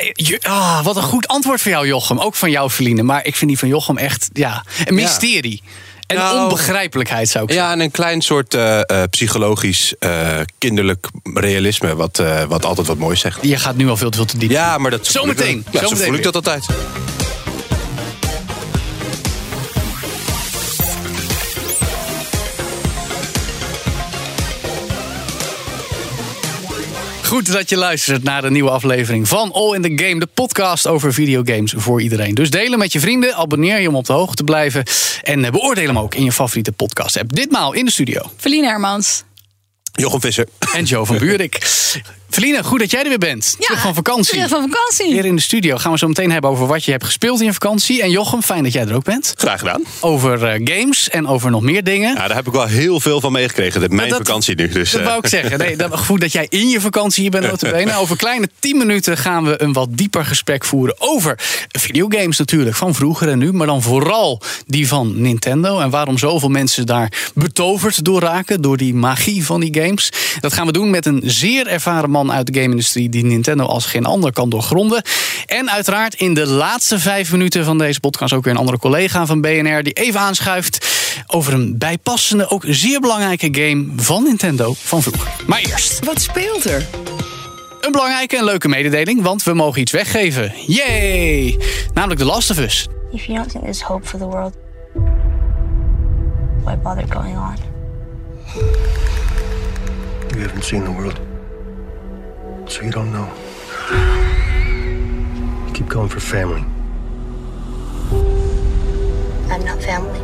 Eh, Ah, wat een goed antwoord van jou, Jochem. Ook van jou, Feline. Maar ik vind die van Jochem echt ja, een mysterie. En Nou, onbegrijpelijkheid zou ik zeggen. Ja, en een klein soort eh, eh, psychologisch, kinderlijk realisme, wat, wat altijd wat moois zegt. Je gaat nu al veel te veel te diep. Ja, maar dat ik Zometeen. Ja, zo Zometeen voel ik dat altijd. Goed dat je luistert naar de nieuwe aflevering van All in the Game, de podcast over videogames voor iedereen. Dus delen met je vrienden, abonneer je om op de hoogte te blijven en eh, beoordeel hem ook in je favoriete podcast app. Ditmaal in de studio. Feline Hermans. Jochem Visser. En Joe van Buurik. Feline, goed dat jij er weer bent. Terug van vakantie. Terug van vakantie. Weer in de studio gaan we zo meteen hebben over wat je hebt gespeeld in je vakantie. En Jochem, fijn dat jij er ook bent. Graag gedaan. Over eh, games en over nog meer dingen. Ja, daar heb ik wel heel veel van meegekregen. Mijn dat- vakantie nu. Dus, Dat eh, wou ik zeggen. Nee, dat, goed dat jij in je vakantie hier bent. notabene. Over kleine 10 minuten gaan we een wat dieper gesprek voeren over videogames natuurlijk. Van vroeger en nu. Maar dan vooral die van Nintendo. En waarom zoveel mensen daar betoverd door raken. Door die magie van die games. Dat gaan we doen met een zeer ervaren man uit de game-industrie. Die Nintendo als geen ander kan doorgronden. En uiteraard in de laatste vijf minuten van deze podcast ook weer een andere collega van BNR. Die even aanschuift over een bijpassende, ook zeer belangrijke game van Nintendo van vroeger. Maar eerst. Wat speelt er? Een belangrijke en leuke mededeling, want we mogen iets weggeven. Yay! Namelijk The Last of Us. If you don't think there's hope for the world, why bother going on? You haven't seen the world, so you don't know. You keep going for family. I'm not family.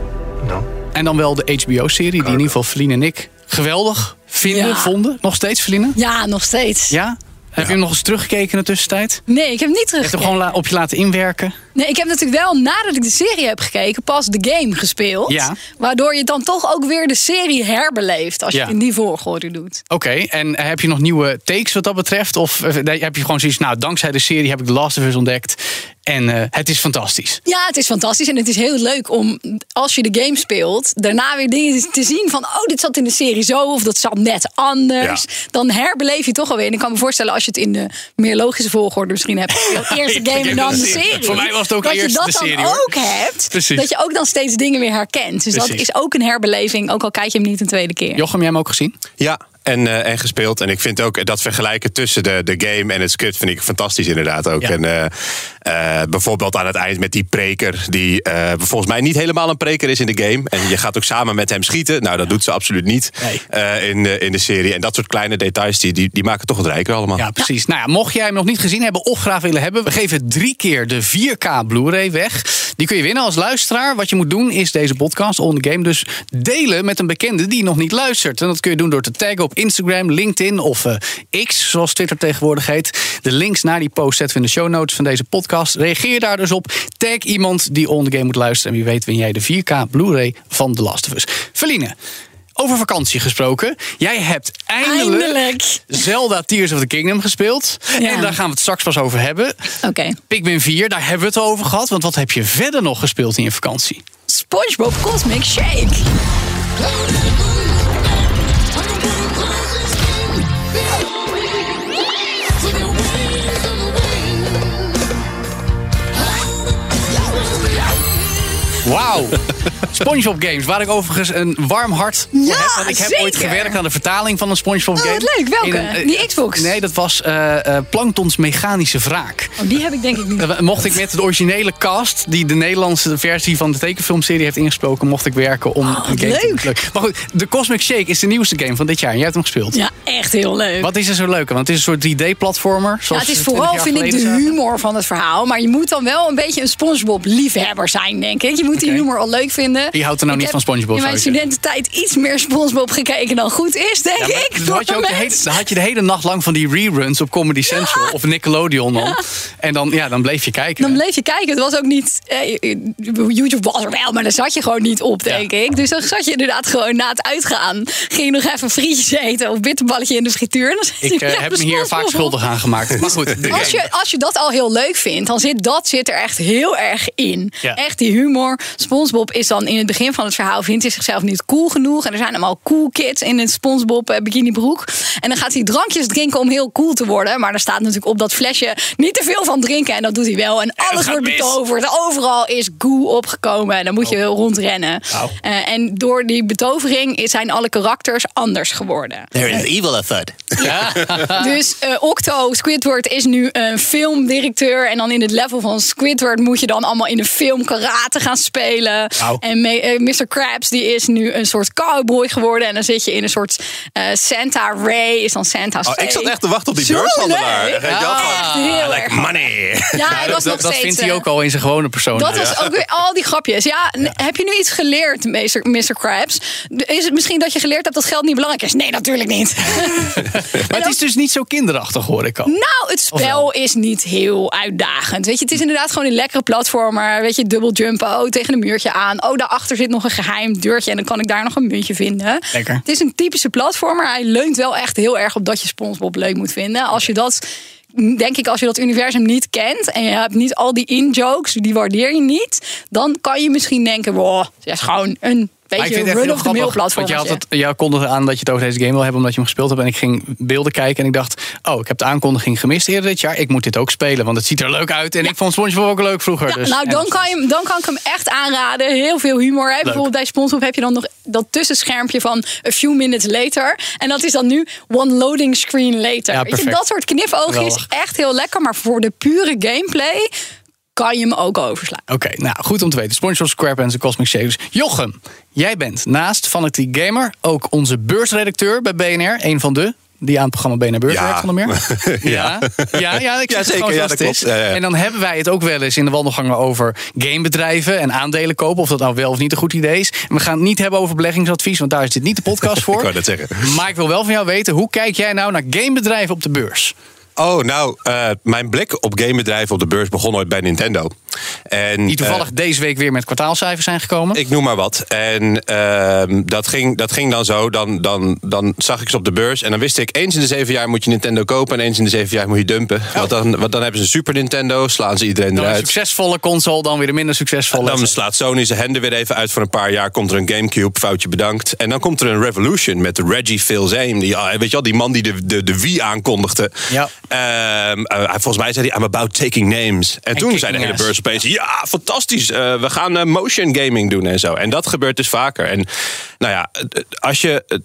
No? En dan wel de HBO-serie, die in ieder geval Feline en ik geweldig vinden, Ja. vonden. Nog steeds, Feline? Ja, nog steeds. Ja? Heb je hem nog eens teruggekeken in de tussentijd? Nee, ik heb hem niet Je hebt hem teruggekeken. gewoon op je laten inwerken? Nee, ik heb natuurlijk wel nadat ik de serie heb gekeken pas de game gespeeld. Ja. Waardoor je dan toch ook weer de serie herbeleeft als je Ja. het in die volgorde doet. Oké, en heb je nog nieuwe takes wat dat betreft? Of eh, heb je gewoon zoiets, nou, dankzij de serie heb ik The Last of Us ontdekt. En eh, het is fantastisch. Ja, het is fantastisch en het is heel leuk om als je de game speelt, daarna weer dingen te zien van, oh, dit zat in de serie zo of dat zat net anders. Dan herbeleef je toch alweer. En ik kan me voorstellen als je het in de meer logische volgorde misschien hebt. Eerst de game en dan de serie. Voor mij was ook dat eerst je dat de dan hoor. ook hebt. Precies. Dat je ook dan steeds dingen weer herkent. Dus dat is ook een herbeleving, ook al kijk je hem niet een tweede keer. Jochem, jij hem ook gezien? Ja, en, eh, en gespeeld. En ik vind ook dat vergelijken tussen de, de game en het script vind ik fantastisch inderdaad ook. Ja. En eh, eh, bijvoorbeeld aan het eind met die preker, die eh, volgens mij niet helemaal een preker is in de game. En je gaat ook samen met hem schieten. Nou, dat doet ze absoluut niet eh, in, de, in de serie. En dat soort kleine details, die, die, die maken toch het rijker allemaal. Ja, precies. Nou ja, mocht jij hem nog niet gezien hebben of graag willen hebben, we geven drie keer de 4K Blu-ray weg. Die kun je winnen als luisteraar. Wat je moet doen is deze podcast On The Game dus delen met een bekende die nog niet luistert. En dat kun je doen door te taggen op Instagram, LinkedIn of X, zoals Twitter tegenwoordig heet. De links naar die post zetten we in de show notes van deze podcast. Reageer daar dus op. Tag iemand die On The Game moet luisteren. En wie weet win jij de 4K Blu-ray van The Last of Us. Feline, over vakantie gesproken. Jij hebt eindelijk, Eindelijk. Zelda Tears of the Kingdom gespeeld. Ja. En daar gaan we het straks pas over hebben. Oké. Pikmin 4, daar hebben we het over gehad. Want wat heb je verder nog gespeeld in je vakantie? SpongeBob Cosmic Shake. Wauw. SpongeBob games, waar ik overigens een warm hart voor Ja, heb. Want ik heb zeker. ooit gewerkt aan de vertaling van een SpongeBob Oh, game. wat leuk. Welke? In een, Die Xbox? Nee, dat was eh, eh, Planktons Mechanische Wraak. Oh, die heb ik denk ik niet. Eh, Mocht ik met de originele cast, die de Nederlandse versie van de tekenfilmserie heeft ingesproken, mocht ik werken om Oh, een game leuk. te leuk. Maar goed, de Cosmic Shake is de nieuwste game van dit jaar. en Jij hebt hem gespeeld. Ja, echt heel leuk. Wat is er zo leuk aan? Want het is een soort 3D-platformer. Ja, het is vooral, vind ik, de humor van het verhaal. Maar je moet dan wel een beetje een SpongeBob-liefhebber zijn, denk ik. Je moet moet die humor al leuk vinden. Wie houdt er nou Ik niet van SpongeBob, In mijn je studententijd iets meer SpongeBob gekeken dan goed is, denk Ja, ik. dan, had je ook de hele, dan had je de hele nacht lang van die reruns op Comedy Central of Nickelodeon dan. En dan, ja, dan bleef je kijken. Dan bleef je kijken. Het was ook niet. Eh, YouTube was er wel, maar daar zat je gewoon niet op, denk ik. Dus dan zat je inderdaad gewoon na het uitgaan. Ging je nog even frietjes eten of bitterballetje in de frituur. Dan ik je eh, heb me hier vaak schuldig aan gemaakt. Maar goed, Als je, als je dat al heel leuk vindt, dan zit dat zit er echt heel erg in. Echt die humor. SpongeBob is dan in het begin van het verhaal vindt hij zichzelf niet cool genoeg. En er zijn allemaal cool kids in een SpongeBob eh, bikinibroek. En dan gaat hij drankjes drinken om heel cool te worden. Maar er staat natuurlijk op dat flesje niet te veel van drinken. En dat doet hij wel. En alles wordt mis. betoverd. Overal is goo opgekomen. En dan moet je rondrennen. Au. Eh, en door die betovering zijn alle karakters anders geworden. There is evil afoot. Ja. Dus eh, Octo, Squidward, is nu een filmdirecteur. En dan in het level van Squidward moet je dan allemaal in de film karate gaan spelen. Au. En me- eh, Mr. Krabs die is nu een soort cowboy geworden. En dan zit je in een soort eh, Santa Ray, is dan Santa's Oh, ik zat echt te wachten op die beurshandelaar. heel like erg. money. Ja, was dat nog dat steeds... vindt hij eh, ook al in zijn gewone persoon. dat was ook weer al die grapjes. Ja, heb je nu iets geleerd, Mr. Mr. Krabs? Is het misschien dat je geleerd hebt dat geld niet belangrijk is? Nee, natuurlijk niet. maar het is dus niet zo kinderachtig, hoor ik al. Nou, het spel is niet heel uitdagend. Weet je, het is inderdaad gewoon een lekkere platformer. Weet je, dubbel jumpen, oh, tegen een muurtje aan. Oh, daarachter zit nog een geheim deurtje en dan kan ik daar nog een muntje vinden. Lekker. Het is een typische platformer. Hij leunt wel echt heel erg op dat je SpongeBob leuk moet vinden. Als je dat, denk ik, als je dat universum niet kent en je hebt niet al die in-jokes, die waardeer je niet, dan kan je misschien denken, wow, het is gewoon een Ik vind het heel run-of-the-mill grappig. Want platform. je had het, jij kondigde aan dat je het over deze game wil hebben omdat je hem gespeeld hebt. En ik ging beelden kijken en ik dacht, oh, ik heb de aankondiging gemist eerder dit jaar. Ik moet dit ook spelen, want het ziet er leuk uit. En ik vond SpongeBob ook leuk vroeger. Ja, dus, nou, dan kan, je, dan kan ik hem echt aanraden. Heel veel humor. Hè? Bijvoorbeeld bij SpongeBob heb je dan nog dat tussenschermpje van a few minutes later. En dat is dan nu one loading screen later. Ja, Weet je, perfect. dat soort knipoogjes echt heel lekker. Maar voor de pure gameplay kan je hem ook overslaan. Oké, nou goed om te weten. SpongeBob SquarePants en Cosmic Shaders. Jochem, jij bent naast Fanatiek Gamer ook onze beursredacteur bij BNR. Een van de die aan het programma BNR Beurs Ja. werkt van de meer. Ja, ja, ja, ik Ja, zeg het zeker. gewoon Ja, zoals dat het is. klopt. Ja, ja. En dan hebben wij het ook wel eens in de wandelgangen over gamebedrijven en aandelen kopen. Of dat nou wel of niet een goed idee is. En we gaan het niet hebben over beleggingsadvies, want daar is dit niet de podcast Ik voor. wou dat zeggen. Maar ik wil wel van jou weten, hoe kijk jij nou naar gamebedrijven op de beurs? Oh, nou, eh, mijn blik op gamebedrijven op de beurs begon ooit bij Nintendo. En, Die toevallig eh, deze week weer met kwartaalcijfers zijn gekomen. ik noem maar wat. En ehm, dat, ging, dat ging dan zo. Dan, dan, dan zag ik ze op de beurs. En dan wist ik, eens in de zeven jaar moet je Nintendo kopen. En eens in de zeven jaar moet je dumpen. Want, dan, want dan hebben ze een Super Nintendo. Slaan ze iedereen dan een eruit. succesvolle console, dan weer een minder succesvolle. Dan slaat Sony zijn handen weer even uit voor een paar jaar. Komt er een Gamecube, foutje bedankt. En dan komt er een Revolution met Reggie Fils-Aime. Die, ah, weet je wel, die man die de, de, de Wii aankondigde. Ja. Ehm, eh, volgens mij zei hij, I'm about taking names. En, toen zei de hele beurs ja, fantastisch. eh, we gaan eh, motion gaming doen en zo. En dat gebeurt dus vaker. En nou ja, eh, als je...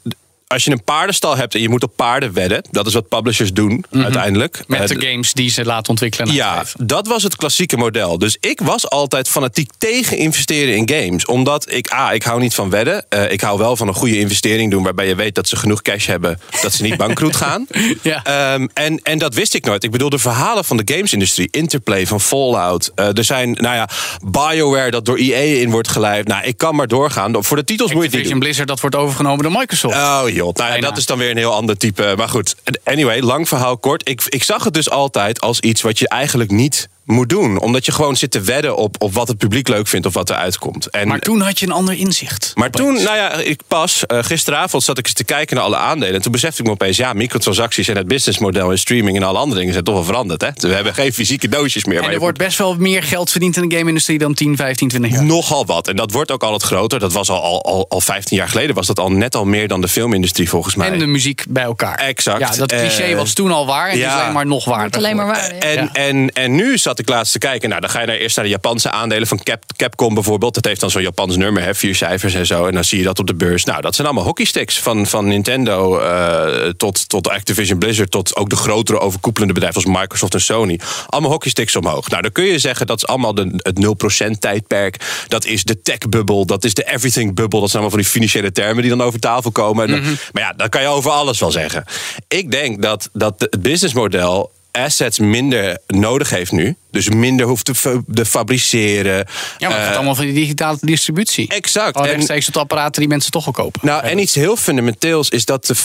als je een paardenstal hebt en je moet op paarden wedden, dat is wat publishers doen uiteindelijk. Mhm. met Eh, de games die ze laten ontwikkelen. en ja, uitgeven. dat was het klassieke model. Dus ik was altijd fanatiek tegen investeren in games. Omdat ik, A, ik hou niet van wedden. Eh, ik hou wel van een goede investering doen waarbij je weet dat ze genoeg cash hebben. Dat ze niet bankroet gaan. Ja. Ehm, en, en dat wist ik nooit. Ik bedoel, de verhalen van de gamesindustrie. Interplay van Fallout. eh, er zijn, nou ja, BioWare dat door EA in wordt geleid. Nou, ik kan maar doorgaan. Voor de titels moet je het niet doen. Blizzard, dat wordt overgenomen door Microsoft. Oh joh, nou, dat is dan weer een heel ander type. Maar goed, anyway, lang verhaal kort. Ik, ik zag het dus altijd als iets wat je eigenlijk niet moet doen. Omdat je gewoon zit te wedden op, op wat het publiek leuk vindt of wat er uitkomt. En, maar toen had je een ander inzicht. maar Opeens. toen, nou ja, ik pas, eh, gisteravond zat ik eens te kijken naar alle aandelen. En toen besefte ik me opeens, ja, microtransacties en het businessmodel en streaming en alle andere dingen zijn toch wel veranderd. Hè? We hebben geen fysieke doosjes meer. En waar er wordt best wel meer geld verdiend in de game-industrie dan 10, 15, 20 jaar. Nogal wat. En dat wordt ook al het groter. Dat was al, al, al, al 15 jaar geleden. Was dat al net al meer dan de filmindustrie volgens mij. En de muziek bij elkaar. Exact. Ja, dat cliché Eh, was toen al waar en het ja. is alleen maar nog waar. Alleen maar waar. ja. En, en, en nu zat ik laatst te kijken. Nou, dan ga je naar, eerst naar de Japanse aandelen van Cap, Capcom bijvoorbeeld. Dat heeft dan zo'n Japans nummer, hè, vier cijfers en zo. En dan zie je dat op de beurs. Nou, dat zijn allemaal hockeysticks. Van, van Nintendo eh, tot, tot Activision Blizzard. Tot ook de grotere overkoepelende bedrijven als Microsoft en Sony. Allemaal hockeysticks omhoog. Nou, dan kun je zeggen dat is allemaal de, het 0% tijdperk. Dat is de tech-bubbel. Dat is de everything-bubbel. Dat zijn allemaal van die financiële termen die dan over tafel komen. En dan- Maar ja, dat kan je over alles wel zeggen. Ik denk dat, dat het businessmodel assets minder nodig heeft nu. Dus minder hoeft te fa- te fabriceren. Ja, maar het Eh, gaat allemaal van die digitale distributie. Exact. Oh, En- rechtstreeks tot apparaten die mensen toch al kopen. Nou, en iets heel fundamenteels is dat de,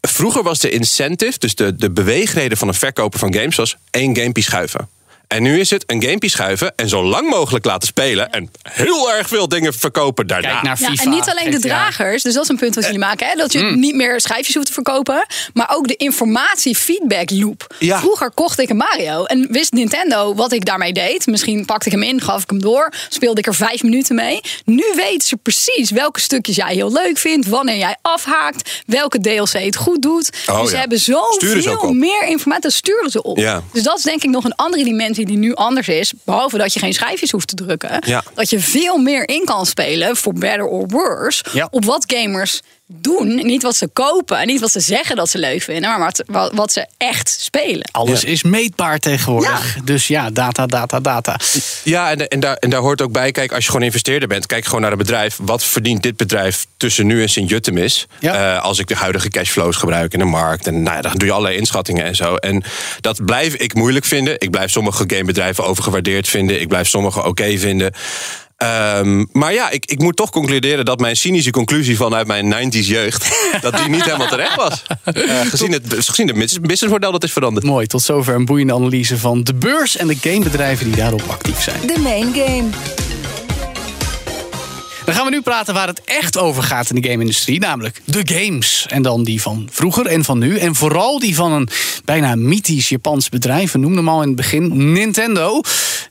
vroeger was de incentive, dus de, de beweegreden van een verkoper van games, was één gamepje schuiven. En nu is het een gamepje schuiven en zo lang mogelijk laten spelen. En heel erg veel dingen verkopen daarna. Kijk naar Ja, FIFA. en niet alleen de dragers, dus dat is een punt wat jullie maken. Hè? Dat je Mm. niet meer schijfjes hoeft te verkopen. Maar ook de informatie-feedback loop. Ja. Vroeger kocht ik een Mario en wist Nintendo wat ik daarmee deed. Misschien pakte ik hem in, gaf ik hem door, speelde ik er vijf minuten mee. Nu weten ze precies welke stukjes jij heel leuk vindt, wanneer jij afhaakt, welke DLC het goed doet. Oh, dus ze ja. hebben Sturen ze ook zoveel op. meer informatie, dat sturen ze op. Ja. Dus dat is denk ik nog een andere die nu anders is. Behalve dat je geen schijfjes hoeft te drukken. Ja. Dat je veel meer in kan spelen, for better or worse. Ja. Op wat gamers doen. Niet wat ze kopen, niet wat ze zeggen dat ze leuk vinden. Maar wat, wat, wat ze echt spelen. Alles is meetbaar tegenwoordig. Dus ja, data, data, data. Ja, en, en, daar, en daar hoort ook bij, kijk, als je gewoon investeerder bent, kijk gewoon naar het bedrijf. Wat verdient dit bedrijf tussen nu en Sint-Juttemis? Ja. Eh, als ik de huidige cashflows gebruik in de markt. En nou ja, dan doe je allerlei inschattingen en zo. En dat blijf ik moeilijk vinden. Ik blijf sommige gamebedrijven overgewaardeerd vinden. Ik blijf sommige oké vinden. Ehm, maar ja, ik, ik moet toch concluderen dat mijn cynische conclusie vanuit mijn 90s jeugd. dat die niet helemaal terecht was. Eh, gezien, het, gezien het businessmodel dat is veranderd. Mooi, tot zover een boeiende analyse van de beurs en de gamebedrijven die daarop actief zijn. De main game. Dan gaan we nu praten waar het echt over gaat in de game-industrie, namelijk de games. En dan die van vroeger en van nu. En vooral die van een bijna mythisch Japans bedrijf. We noemden hem al in het begin, Nintendo.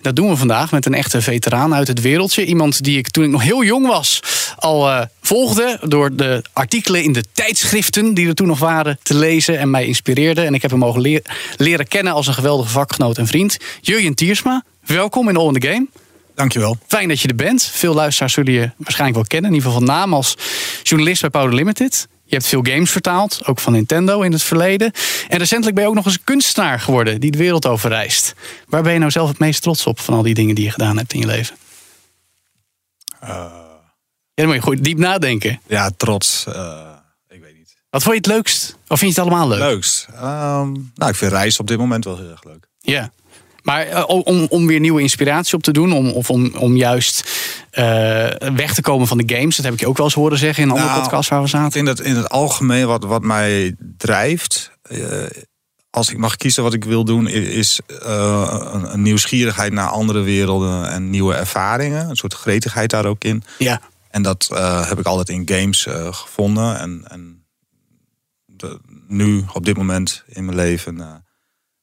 Dat doen we vandaag met een echte veteraan uit het wereldje. Iemand die ik toen ik nog heel jong was al eh, volgde door de artikelen in de tijdschriften die er toen nog waren te lezen en mij inspireerde. En ik heb hem mogen leren kennen als een geweldige vakgenoot en vriend. Jurjen Tiersma, welkom in All in the Game. Dankjewel. Fijn dat je er bent. Veel luisteraars zullen je waarschijnlijk wel kennen. In ieder geval van naam als journalist bij Powder Limited. Je hebt veel games vertaald, ook van Nintendo in het verleden. En recentelijk ben je ook nog eens een kunstenaar geworden die de wereld over reist. Waar ben je nou zelf het meest trots op van al die dingen die je gedaan hebt in je leven? Ja, dan moet je goed diep nadenken. Ja, trots. eh, ik weet niet. Wat vond je het leukst? Of vind je het allemaal leuk? Leukst. Ehm, nou, ik vind reizen op dit moment wel heel erg leuk. Ja. Maar eh, om, om weer nieuwe inspiratie op te doen, om, of om, om juist eh, weg te komen van de games, dat heb ik je ook wel eens horen zeggen in een andere Nou, podcast waar we Ik zaten. denk dat in het algemeen wat, wat mij drijft, eh, als ik mag kiezen wat ik wil doen, is een, een nieuwsgierigheid naar andere werelden en nieuwe ervaringen. Een soort gretigheid daar ook in. Ja. En dat heb ik altijd in games gevonden. En, en de- nu, op dit moment in mijn leven,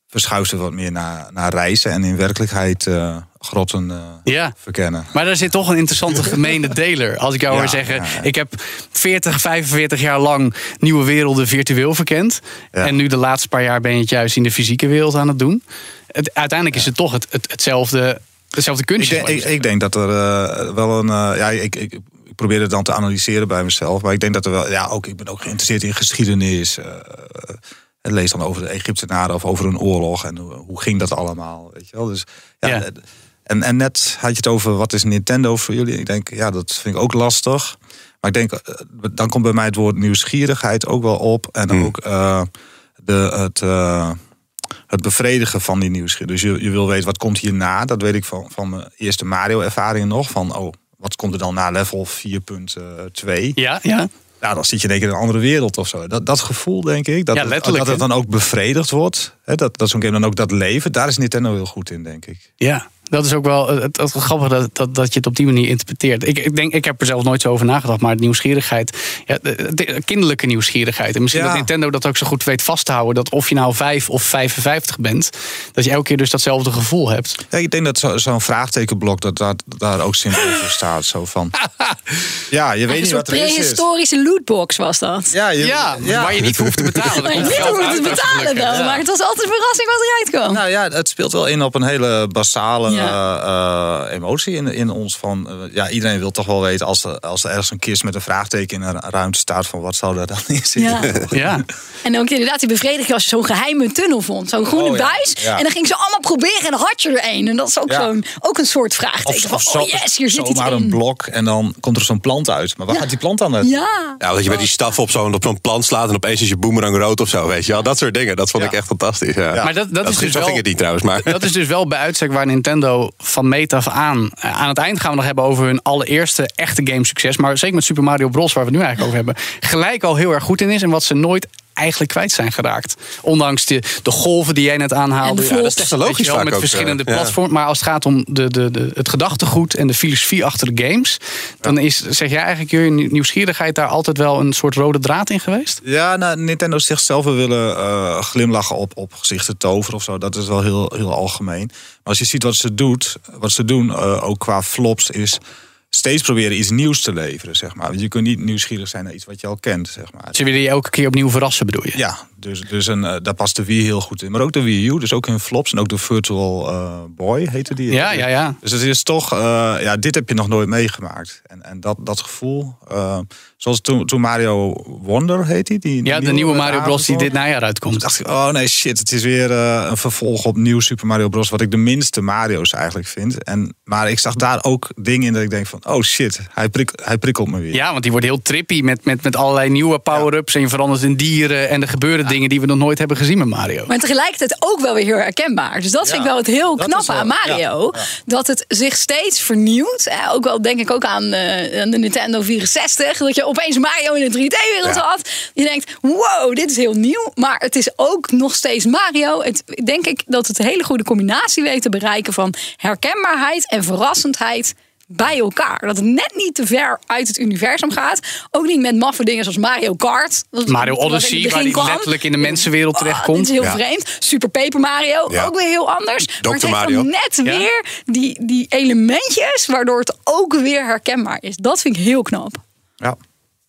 verschuift het wat meer naar, naar reizen en in werkelijkheid eh, grotten eh, Ja. verkennen. Maar daar zit toch een interessante gemene deler. Als ik jou Ja, hoor zeggen, ja, ik heb 40, 45 jaar lang nieuwe werelden virtueel verkend. En nu de laatste paar jaar ben je het juist in de fysieke wereld aan het doen. Het, uiteindelijk is het toch het, het, hetzelfde, hetzelfde Ik kunstje. denk, ik, ik denk dat er eh, wel een. ja, ik, ik, ik probeer het dan te analyseren bij mezelf. Maar ik denk dat er wel. Ja, ook, ik ben ook geïnteresseerd in geschiedenis. En lees dan over de Egyptenaren of over een oorlog. En hoe, ging dat allemaal? Weet je wel? Dus, ja, Ja. En, en net had je het over wat is Nintendo voor jullie? Ik denk, ja, dat vind ik ook lastig. Maar ik denk, eh, dan komt bij mij het woord nieuwsgierigheid ook wel op. En ook eh, de, het. eh, het bevredigen van die nieuwsgierigheid. Dus je, je wil weten wat komt hierna. Dat weet ik van, van mijn eerste Mario-ervaringen nog. Van, oh, wat komt er dan na level 4.2? Ja, ja. Ja, dan zit je één keer in een andere wereld of zo. Dat, dat gevoel, denk ik. Dat, Ja, het- dat het dan ook bevredigd wordt. Hè, dat, dat zo'n game dan ook dat leven. Daar is Nintendo heel goed in, denk ik. Ja, dat is ook wel het, het grappige dat, dat, dat je het op die manier interpreteert. Ik, ik, denk, ik heb er zelf nooit zo over nagedacht, maar het nieuwsgierigheid, ja, de, de kinderlijke nieuwsgierigheid. En misschien Ja. dat Nintendo dat ook zo goed weet vast te houden, dat of je nou 5 of 55 bent, dat je elke keer dus datzelfde gevoel hebt. Ja, ik denk dat zo- zo'n vraagtekenblok dat, dat daar ook symbool voor staat. Zo van, ja, je weet Een niet wat er is. prehistorische lootbox was dat. Ja, je, Ja, waar je niet voor hoeft te betalen. Maar je niet hoeft te betalen dan. Maar het was altijd een verrassing wat eruit kwam. Nou ja, het speelt wel in op een hele basale eh, emotie in, in ons. Van, eh, ja, iedereen wil toch wel weten als er, als er ergens een kist met een vraagteken in een ruimte staat van wat zou daar dan in zitten. Ja. Ja. En ook inderdaad die bevrediging als je zo'n geheime tunnel vond. Zo'n groene Oh, ja. buis. Ja. En dan ging ze allemaal proberen en dan had je er een. En dat is ook, Ja. zo'n, ook een soort vraagteken. van, zo- oh yes, hier zit iets zomaar in. een blok en dan komt er zo'n plant uit. Maar waar Ja. gaat die plant dan uit? Ja. Ja, dat je met die staf op zo'n op zo'n plant slaat en opeens is je boemerang rood of zo, weet je wel. Dat soort dingen, dat vond Ja. ik echt fantastisch. Ja. Maar dat, dat is dus wel... ging het niet trouwens, maar... Dat is dus wel bij uitstek waar Nintendo van meet af aan. eh, Aan het eind gaan we nog hebben over hun allereerste echte gamesucces. Maar zeker met Super Mario Bros. waar we het nu eigenlijk over hebben. Gelijk al heel erg goed in is. En wat ze nooit eigenlijk kwijt zijn geraakt. Ondanks de, de golven die jij net aanhaalde. Ja, dat is echt logisch wel, Met ook, verschillende eh, ja. platforms. Maar als het gaat om de, de, de, het gedachtegoed en de filosofie achter de games. Dan is, zeg jij eigenlijk, je nieuwsgierigheid daar altijd wel een soort rode draad in geweest? Ja, nou, Nintendo zegt zelf we willen eh, glimlachen op, op gezichten toveren of zo. Dat is wel heel, heel algemeen. Maar als je ziet wat ze, doet, wat ze doen, eh, ook qua flops, is steeds proberen iets nieuws te leveren. Zeg maar. Want je kunt niet nieuwsgierig zijn naar iets wat je al kent. Zeg maar. Ze willen je elke keer opnieuw verrassen, bedoel je? Ja, dus, dus een, eh, daar past de Wii heel goed in. Maar ook de Wii U, dus ook in flops. En ook de Virtual eh, Boy heette die. Ja, ja, ja. Dus het is toch, eh, ja, dit heb je nog nooit meegemaakt. En, en dat, dat gevoel, zoals toen, toen Mario Wonder heet die. die Ja, de nieuwe Mario Bros. die dit najaar Toen uitkomt. dacht ik, oh nee, shit, het is weer een vervolg op nieuw Super Mario Bros. Wat ik de minste Mario's eigenlijk vind. En, maar ik zag daar ook dingen in dat ik denk van, oh shit, hij, prik, hij prikkelt me weer. Ja, want die wordt heel trippy met, met, met allerlei nieuwe power-ups. En je verandert in dieren. En er gebeuren dingen die we nog nooit hebben gezien met Mario. Maar tegelijkertijd ook wel weer heel herkenbaar. Dus dat vind ik wel het heel knappe aan Mario. ja, ja. Dat het zich steeds vernieuwt. Eh, ook wel denk ik ook aan, eh, aan de Nintendo 64. Dat je opeens Mario in de 3D-wereld Ja. had. Je denkt, wow, dit is heel nieuw. Maar het is ook nog steeds Mario. Het, denk ik dat het een hele goede combinatie weet te bereiken van herkenbaarheid en verrassendheid bij elkaar. Dat het net niet te ver uit het universum gaat. Ook niet met maffe dingen zoals Mario Kart. Dat Mario Odyssey, waar die kwam. letterlijk in de mensenwereld Oh, terechtkomt. Dit is heel Ja. vreemd. Super Paper Mario, Ja. ook weer heel anders. maar het heeft Mario. dan net Ja. weer die, die elementjes... waardoor het ook weer herkenbaar is. Dat vind ik heel knap. Ja.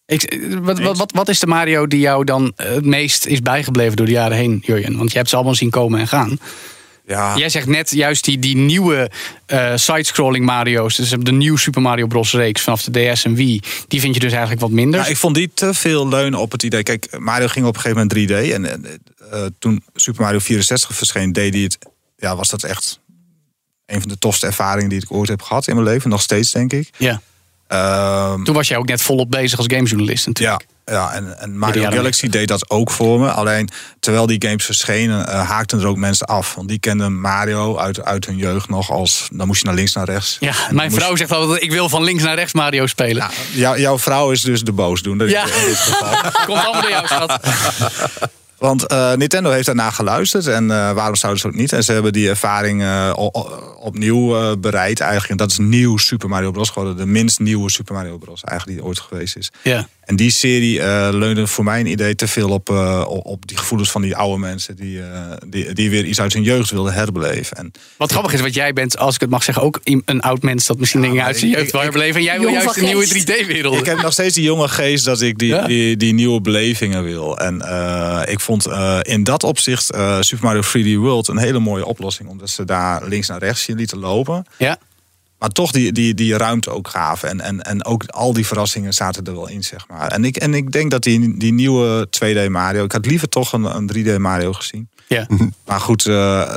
Ik, wat, wat, wat, wat is de Mario die jou dan eh, het meest is bijgebleven door de jaren heen, Jurjen? Want je hebt ze allemaal zien komen en gaan. Ja. Jij zegt net juist die, die nieuwe eh sidescrolling Mario's. Dus de nieuwe Super Mario Bros. reeks vanaf de DS en Wii. Die vind je dus eigenlijk wat minder. Ja, ik vond die te veel leunen op het idee. Kijk, Mario ging op een gegeven moment 3D. En en, eh, toen Super Mario 64 verscheen, deed hij het. Ja, was dat echt een van de tofste ervaringen die ik ooit heb gehad in mijn leven. Nog steeds, denk ik. ja. Ehm, Toen was jij ook net volop bezig als gamejournalist natuurlijk. ja, ja, en, en Mario Galaxy deed dat ook voor me. Alleen terwijl die games verschenen, eh, haakten er ook mensen af. Want die kenden Mario uit, uit hun jeugd nog als. Dan moest je naar links, naar rechts. Ja, mijn vrouw zegt altijd, ik wil van links naar rechts Mario spelen. Ja, jou- jouw vrouw is dus de boosdoener. Ja. in dit geval. Komt allemaal door jou, schat. Want eh, Nintendo heeft daarna geluisterd en eh, waarom zouden ze ook niet? En ze hebben die ervaring opnieuw bereid eigenlijk. En dat is nieuw Super Mario Bros. geworden. De minst nieuwe Super Mario Bros. eigenlijk die ooit geweest is. Ja. En die serie eh, leunde voor mijn idee te veel op, eh, op- op die gevoelens van die oude mensen... Die, eh, die, die weer iets uit hun jeugd wilden herbeleven. En Wat grappig is, want jij bent, als ik het mag zeggen, ook een oud mens dat misschien dingen uit zijn ik- jeugd wil herbeleven. En jij wil juist een nieuwe geest. 3D-wereld. ik heb nog steeds die jonge geest dat ik die, Ja. die, die nieuwe belevingen wil. En eh, ik vond eh, in dat opzicht eh, Super Mario 3D World een hele mooie oplossing. Omdat ze daar links naar rechts je lieten lopen. Ja. Maar toch die, die, die ruimte ook gaven. En, en, en ook al die verrassingen zaten er wel in, zeg maar. En ik, en ik denk dat die, die nieuwe 2D Mario... Ik had liever toch een, een 3D Mario gezien. Ja. Maar goed, eh,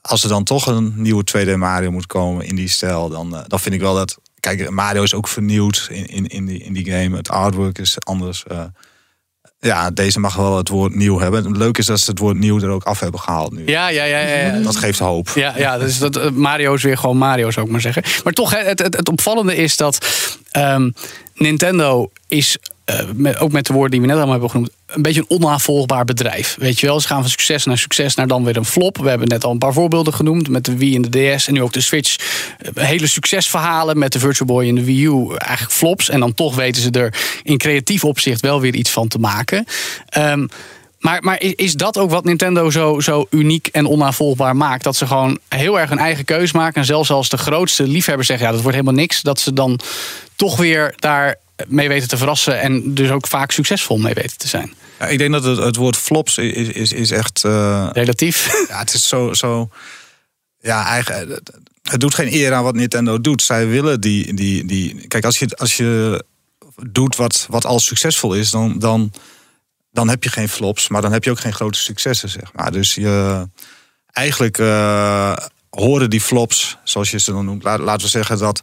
als er dan toch een nieuwe 2D Mario moet komen in die stijl... dan, eh, dan vind ik wel dat... Kijk, Mario is ook vernieuwd in, in, in, die, in die game. Het artwork is anders. eh. Ja, deze mag wel het woord nieuw hebben. Het leuke is dat ze het woord nieuw er ook af hebben gehaald nu. Ja, ja, ja, ja, ja. Dat geeft hoop. Ja, ja dus dat, eh, Mario is weer gewoon Mario, zou ik maar zeggen. Maar toch, het, het, het opvallende is dat ehm, Nintendo is, eh, ook met de woorden die we net allemaal hebben genoemd, een beetje een onnavolgbaar bedrijf. Weet je wel, ze gaan van succes naar succes naar dan weer een flop. We hebben net al een paar voorbeelden genoemd met de Wii en de DS en nu ook de Switch. Eh, Hele succesverhalen met de Virtual Boy en de Wii U, eigenlijk flops. En dan toch weten ze er in creatief opzicht wel weer iets van te maken. Ehm, maar, maar is- dat ook wat Nintendo zo, zo uniek en onnavolgbaar maakt? Dat ze gewoon heel erg een eigen keus maken. En zelfs als de grootste liefhebbers zeggen: ja, dat wordt helemaal niks. Dat ze dan toch weer daar mee weten te verrassen. En dus ook vaak succesvol mee weten te zijn. Ja, ik denk dat het, het woord flops is, is, is echt... eh, Relatief. Ja, het is zo. zo ja, eigen, het doet geen eer aan wat Nintendo doet. Zij willen die. die, die kijk, als je, als je doet wat, wat al succesvol is, dan, dan, dan heb je geen flops, maar dan heb je ook geen grote successen, zeg maar. Dus je, eigenlijk eh, horen die flops, zoals je ze dan noemt, laat- laten we zeggen dat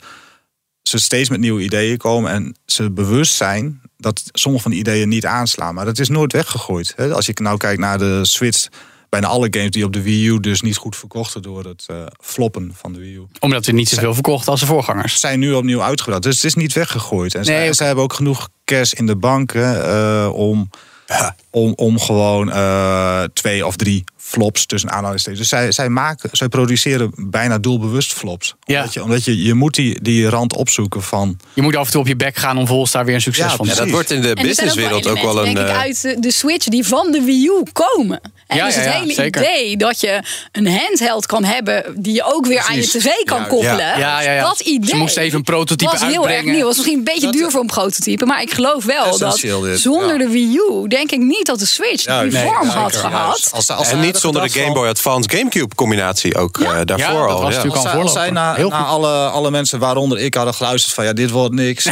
ze steeds met nieuwe ideeën komen en ze bewust zijn dat sommige van die ideeën niet aanslaan. Maar dat is nooit weggegooid. Hè? Als je nou kijkt naar de Switch, bijna alle games die op de Wii U dus niet goed verkochten door het eh, floppen van de Wii U Omdat we niet zoveel verkochten als de voorgangers. zijn nu opnieuw uitgebracht. Dus het is niet weggegooid. En Nee, zij, oké. zij hebben ook genoeg cash in de bank hè, eh, om, om, om gewoon eh, twee of drie flops tussen aanhalingstekens. Dus zij, zij, maken, zij produceren bijna doelbewust flops. Ja. Omdat, je, omdat je, je moet die, die rand opzoeken van... Je moet af en toe op je bek gaan om volgens daar weer een succes Ja, van te Ja, dat wordt in de er businesswereld ook wel een. eh, denk ik, uit de, Switch die van de Wii U komen. En Ja, dus het ja, hele zeker. idee dat je een handheld kan hebben die je ook weer aan je tv kan Ja, koppelen. ja. Ja, ja, ja. Dat idee. Ze moesten even een prototype was heel erg nieuw. was misschien een beetje duur voor een prototype, maar ik geloof wel dat zonder ja. de Wii U denk ik niet dat de Switch Ja, die nee, vorm had Ja, gehad. als- als en niet zonder de Game Boy Advance GameCube combinatie ook eh, daarvoor Ja, dat al. was natuurlijk al zij Heel naar goed. alle, alle mensen, waaronder ik, hadden geluisterd van... ja, dit wordt niks.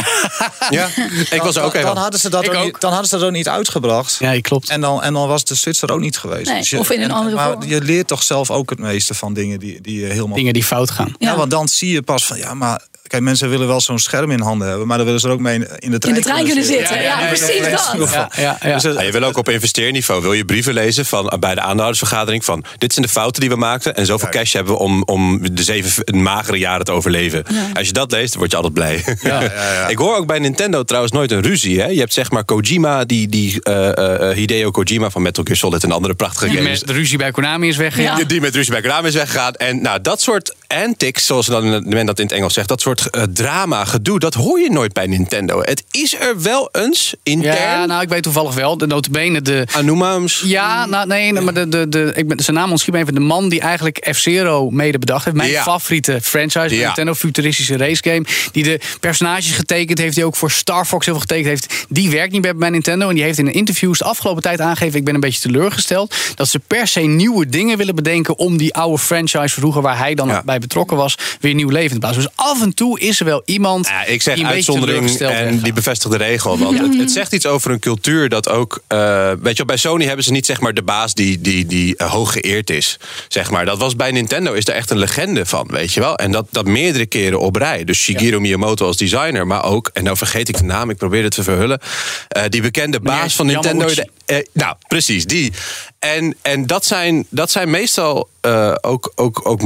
Ja, ik was er ook dan, hadden ze dat Ik ook ook. niet, dan hadden ze dat ook niet uitgebracht. Ja, klopt. En dan, en dan was de Switch er ook niet geweest. Nee, Dus je- of in een en- andere maar vorm. je leert toch zelf ook het meeste van dingen die, die helemaal Dingen die fout gaan. Ja, Ja. want dan zie je pas van ja, maar kijk, mensen willen wel zo'n scherm in handen hebben, maar dan willen ze er ook mee in de In trein, de trein kunnen zitten. Ja, ja, ja, precies ja, dat. Ja, ja, ja. Dus het- Ja, je wil ook op investeerniveau wil je brieven lezen van, eh, bij de aandeelhoudersvergadering van dit zijn de fouten die we maakten en zoveel cash hebben we om, om de zeven magere jaren te overleven. Als je dat leest, dan word je altijd blij. Ik hoor ook bij Nintendo trouwens nooit een ruzie. Hè? Je hebt zeg maar Kojima, die, die eh, eh, Hideo Kojima van Metal Gear Solid en andere prachtige Die games. met de ruzie bij Konami is weggegaan. Die, die met ruzie bij Konami is weggegaan. En nou, dat soort antics, zoals dan men dat in het Engels zegt, dat soort eh, drama, gedoe, dat hoor je nooit bij Nintendo. Het is er wel eens intern. Ja, nou, ik weet toevallig wel. De notabene, de... Anumams. Ja, nou, nee, maar de, de, de, ik ben zijn naam ontschiet me even. De man die eigenlijk F-Zero mede bedacht heeft. Mijn Ja. favoriete franchise Ja. Nintendo. Futuristische race game. Die de personages getekend heeft. Die ook voor Star Fox heel veel getekend heeft. Die werkt niet meer bij Nintendo. En die heeft in een interviews de afgelopen tijd aangegeven. Ik ben een beetje teleurgesteld. Dat ze per se nieuwe dingen willen bedenken. Om die oude franchise vroeger waar hij dan Ja. bij betrokken was. Weer nieuw leven te blazen. Dus af en toe is er wel iemand Ja, ik zeg die uitzondering en die bevestigt de regel. Want het, het zegt iets over een cultuur dat ook... eh, weet je, wel, bij Sony hebben ze niet zeg maar de baas die, die, die eh, hoog geëerd is. Zeg maar. Dat was bij Nintendo is er echt een legende van, weet je wel. En dat, dat meerdere keren op rij. Dus Shigeru Miyamoto als designer, maar ook... en nou vergeet ik de naam, ik probeer het te verhullen. eh, die bekende baas van Nintendo... De- nou, precies, die. En, en dat, zijn, dat zijn meestal eh, ook, ook, ook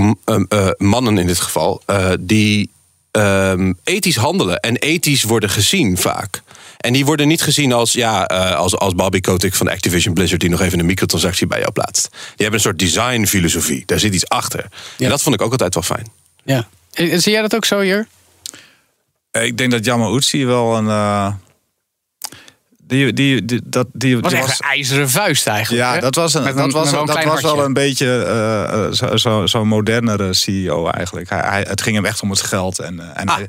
mannen in dit geval... eh, die ehm, ethisch handelen en ethisch worden gezien vaak. En die worden niet gezien als, ja, eh, als, als Bobby Kotick van Activision Blizzard... die nog even een microtransactie bij jou plaatst. Die hebben een soort designfilosofie. Daar zit iets achter. En dat vond ik ook altijd wel fijn. Ja. Eh, Zie jij dat ook zo, Jur? ik denk dat Yamauchi wel een. eh, die, die, die, dat, die, was die echt een ijzeren vuist eigenlijk. ja, hè? dat was, een, Met dat was, dat klein was wel een beetje eh, eh, zo, zo, zo'n modernere CEO eigenlijk. Hij, hij, het ging hem echt om het geld. En, eh, en hij-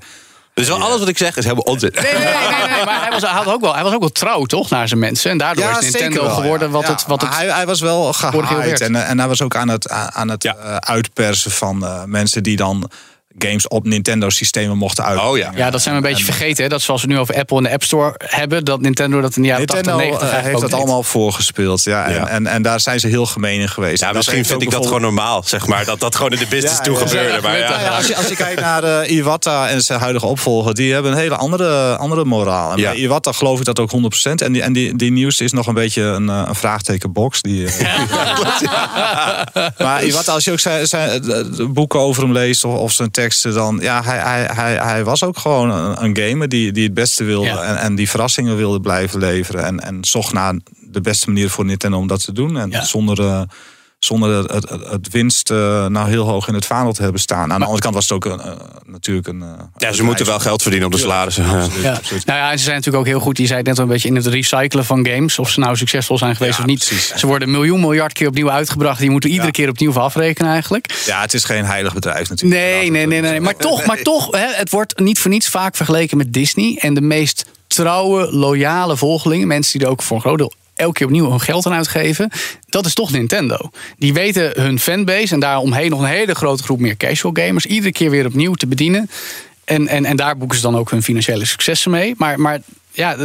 Dus wel alles wat ik zeg is helemaal onzin. Nee, nee, nee, nee, nee, maar hij was, hij, had ook wel, hij was ook wel trouw, toch, naar zijn mensen. En daardoor is zeker Nintendo wel, geworden ja. wat Ja, het... Wat het hij, hij was wel gehaaid en, en hij was ook aan het, aan het Ja. uitpersen van eh, mensen die dan games op Nintendo-systemen mochten uitbrengen. Oh ja. ja, dat zijn we een beetje vergeten. Hè? Dat zoals we nu over Apple en de App Store hebben... dat Nintendo dat in de jaren Nintendo 80, 90 eh, eigenlijk heeft ook dat deed. allemaal voorgespeeld. Ja, Ja. En, en, en daar zijn ze heel gemeen in geweest. Ja, En misschien vind ik dat gewoon normaal, zeg maar. Dat dat gewoon in de business Ja, toe ja, ja. gebeurde. Maar ja. Ja, als, je, als je kijkt naar eh, Iwata en zijn huidige opvolger, die hebben een hele andere, andere moraal. En Ja. bij Iwata geloof ik dat ook 100%. En die, en die, die nieuws is nog een beetje een, eh, een vraagtekenbox. Die, maar Iwata, als je ook zijn, boeken over hem leest of, of zijn dan ja, hij, hij, hij, hij was ook gewoon een, een gamer die, die het beste wilde Ja. en, en die verrassingen wilde blijven leveren. En, en zocht naar de beste manier voor Nintendo om dat te doen. En Ja. zonder. eh, zonder het, het, het winst eh, nou heel hoog in het vaandel te hebben staan. Aan de andere kant was het ook een, eh, natuurlijk een. eh, Ja, ze moeten wel geld verdienen op de salarissen. Ja. Absoluut, Ja. absoluut. Nou ja, en ze zijn natuurlijk ook heel goed. Je zei het net al een beetje in het recyclen van games. Of ze nou succesvol zijn geweest Ja, of niet. precies. Ze worden een miljoen miljard keer opnieuw uitgebracht. Die moeten iedere Ja. keer opnieuw afrekenen eigenlijk. Ja, het is geen heilig bedrijf natuurlijk. Nee, nee, nee, nee. Maar toch, maar toch hè, het wordt niet voor niets vaak vergeleken met Disney. En de meest trouwe, loyale volgelingen, mensen die er ook voor een groot deel elke keer opnieuw hun geld aan uitgeven. Dat is toch Nintendo. Die weten hun fanbase en daaromheen nog een hele grote groep meer casual gamers. Iedere keer weer opnieuw te bedienen. En, en, en daar boeken ze dan ook hun financiële successen mee. Maar, maar ja,